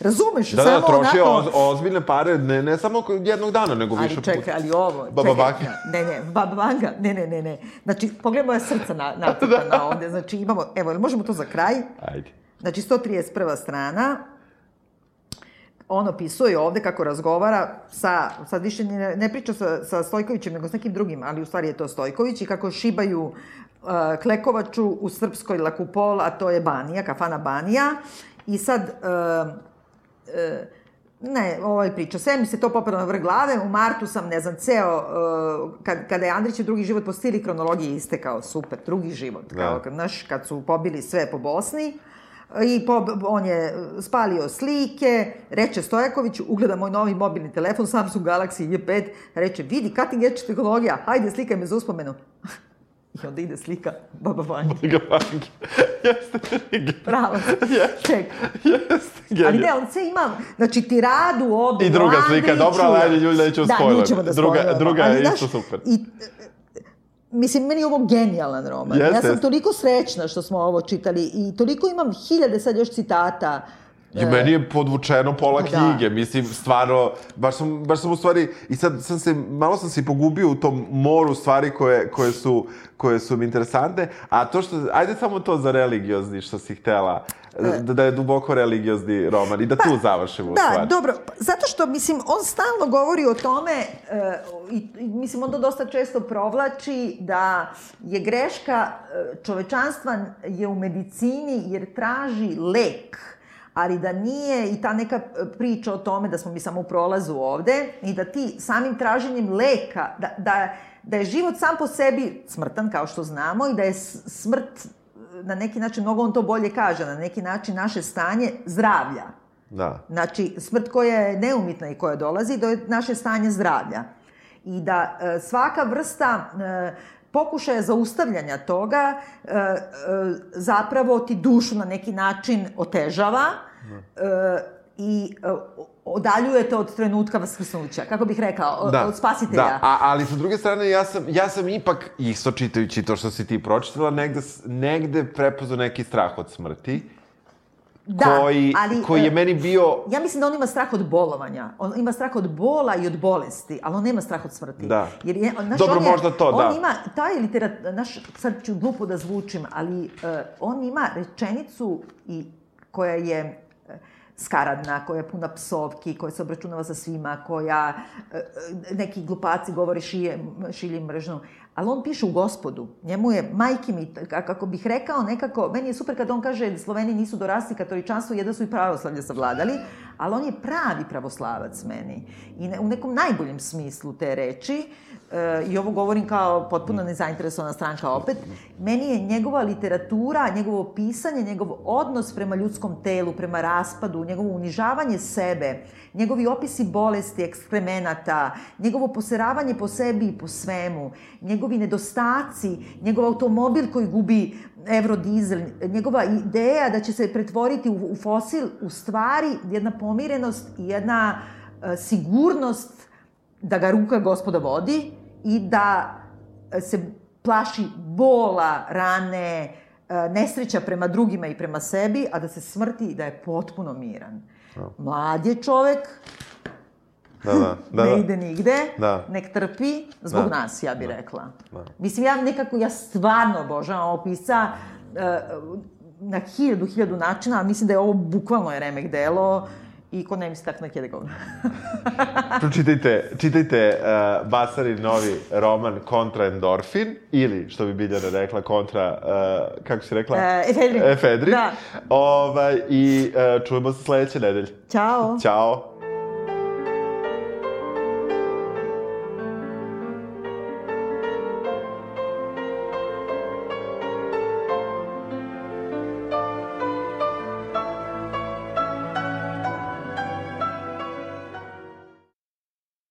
razumeš, Da, samo da, trošio onako... oz, ozbiljne pare, ne, ne samo jednog dana, nego Ali više čekaj, ali ovo... Baba Vanga. Ne, ne, Baba Vanga, ne, ne, ne, ne. Znači, pogledaj moja srca na, nacrtana ovde. Znači, imamo, evo, možemo to za kraj? Ajde. Znači, 131. strana, on opisuje ovde kako razgovara sa, sad više ne, ne priča sa, sa Stojkovićem, nego s nekim drugim, ali u stvari je to Stojković i kako šibaju uh, Klekovaču u srpskoj Lakupol, a to je Banija, kafana Banija. I sad, uh, uh, ne, ovaj priča, sve mi se to popelo na vrh glave, u martu sam, ne znam, ceo, uh, kad, kada je Andrićev drugi život po stili kronologije istekao, super, drugi život, Da. kao, znaš, kad su pobili sve po Bosni, i po, on je spalio slike, reče Stojaković, ugleda moj novi mobilni telefon, Samsung Galaxy J5, reče, vidi, cutting edge tehnologija, hajde, slikaj me za uspomenu. I onda ide slika Baba Vanja. Liga Vange. Jeste, Pravo. Ček. jeste, Ali ne, on sve ima, znači, tiradu ovde. I druga slika, dobro, ali ajde, ljudi, nećemo da, spoiler. nećemo da Druga- druga je isto super. I, mislim, meni je ovo genijalan roman. Jeste, ja sam jeste. toliko srećna što smo ovo čitali i toliko imam hiljade sad još citata. I meni je podvučeno pola Da. knjige, mislim, stvarno, baš sam, baš sam u stvari, i sad sam se, malo sam se pogubio u tom moru stvari koje, koje, su, koje su mi interesantne, a to što, ajde samo to za religiozni što si htela, da, da je duboko religiozni roman i da tu završimo Da, stvari. dobro, pa, zato što, mislim, on stalno govori o tome, e, i, i, mislim, on to dosta često provlači, da je greška e, čovečanstva je u medicini jer traži lek, ali da nije i ta neka e, priča o tome da smo mi samo u prolazu ovde i da ti samim traženjem leka, da, da, da je život sam po sebi smrtan, kao što znamo, i da je smrt na neki način, mnogo on to bolje kaže, na neki način naše stanje zdravlja. Da. Znači, smrt koja je neumitna i koja dolazi do naše stanje zdravlja. I da e, svaka vrsta e, pokušaja zaustavljanja toga e, e, zapravo ti dušu na neki način otežava e, i e, odaljuje te od trenutka vaskrsnuća. Kako bih rekla, od, od spasitelja. Da, a, ali sa druge strane, ja sam, ja sam ipak, isto čitajući to što si ti pročitala, negde, negde prepoznao neki strah od smrti, Da, koji, ali, koji je e, meni bio... Ja mislim da on ima strah od bolovanja. On ima strah od bola i od bolesti, ali on nema strah od smrti. Da. Jer je, znaš, Dobro, on je, možda to, on da. ima, taj literat, znaš, sad ću glupo da zvučim, ali uh, on ima rečenicu i koja je skaradna, koja je puna psovki, koja se obračunava sa svima, koja e, neki glupaci govore šije, šilje mržnu, ali on piše u gospodu. Njemu je, majke mi, kako bih rekao, nekako, meni je super kad on kaže Sloveni nisu dorasli katoličanstvu, jedan su i pravoslavlje savladali, ali on je pravi pravoslavac meni. I ne, u nekom najboljem smislu te reči, e, i ovo govorim kao potpuno nezainteresovana stranka opet, meni je njegova literatura, njegovo pisanje, njegov odnos prema ljudskom telu, prema raspadu, njegovo unižavanje sebe, njegovi opisi bolesti, ekskremenata, njegovo poseravanje po sebi i po svemu, njegovi nedostaci, njegov automobil koji gubi evrodizel, njegova ideja da će se pretvoriti u, u fosil, u stvari jedna pomirenost i jedna e, sigurnost da ga ruka gospoda vodi i da e, se plaši bola, rane, e, nesreća prema drugima i prema sebi, a da se smrti i da je potpuno miran. Mlad je čovek, Da, da, da. ne da. ide nigde, Da. nek trpi, zbog Da. nas, ja bih Da. rekla. Da. Mislim, ja nekako, ja stvarno obožavam ovog pisca e, na hiljadu, hiljadu načina, a mislim da je ovo bukvalno je remek delo i ko ne misli tako nek jede govno. Pročitajte, čitajte uh, Basarin novi roman Kontra endorfin, ili, što bi Biljana rekla, kontra, uh, kako si rekla? E, efedrin. Efedrin. Da. Ovaj, I uh, čujemo se sledeće nedelje. Ćao! Ćao!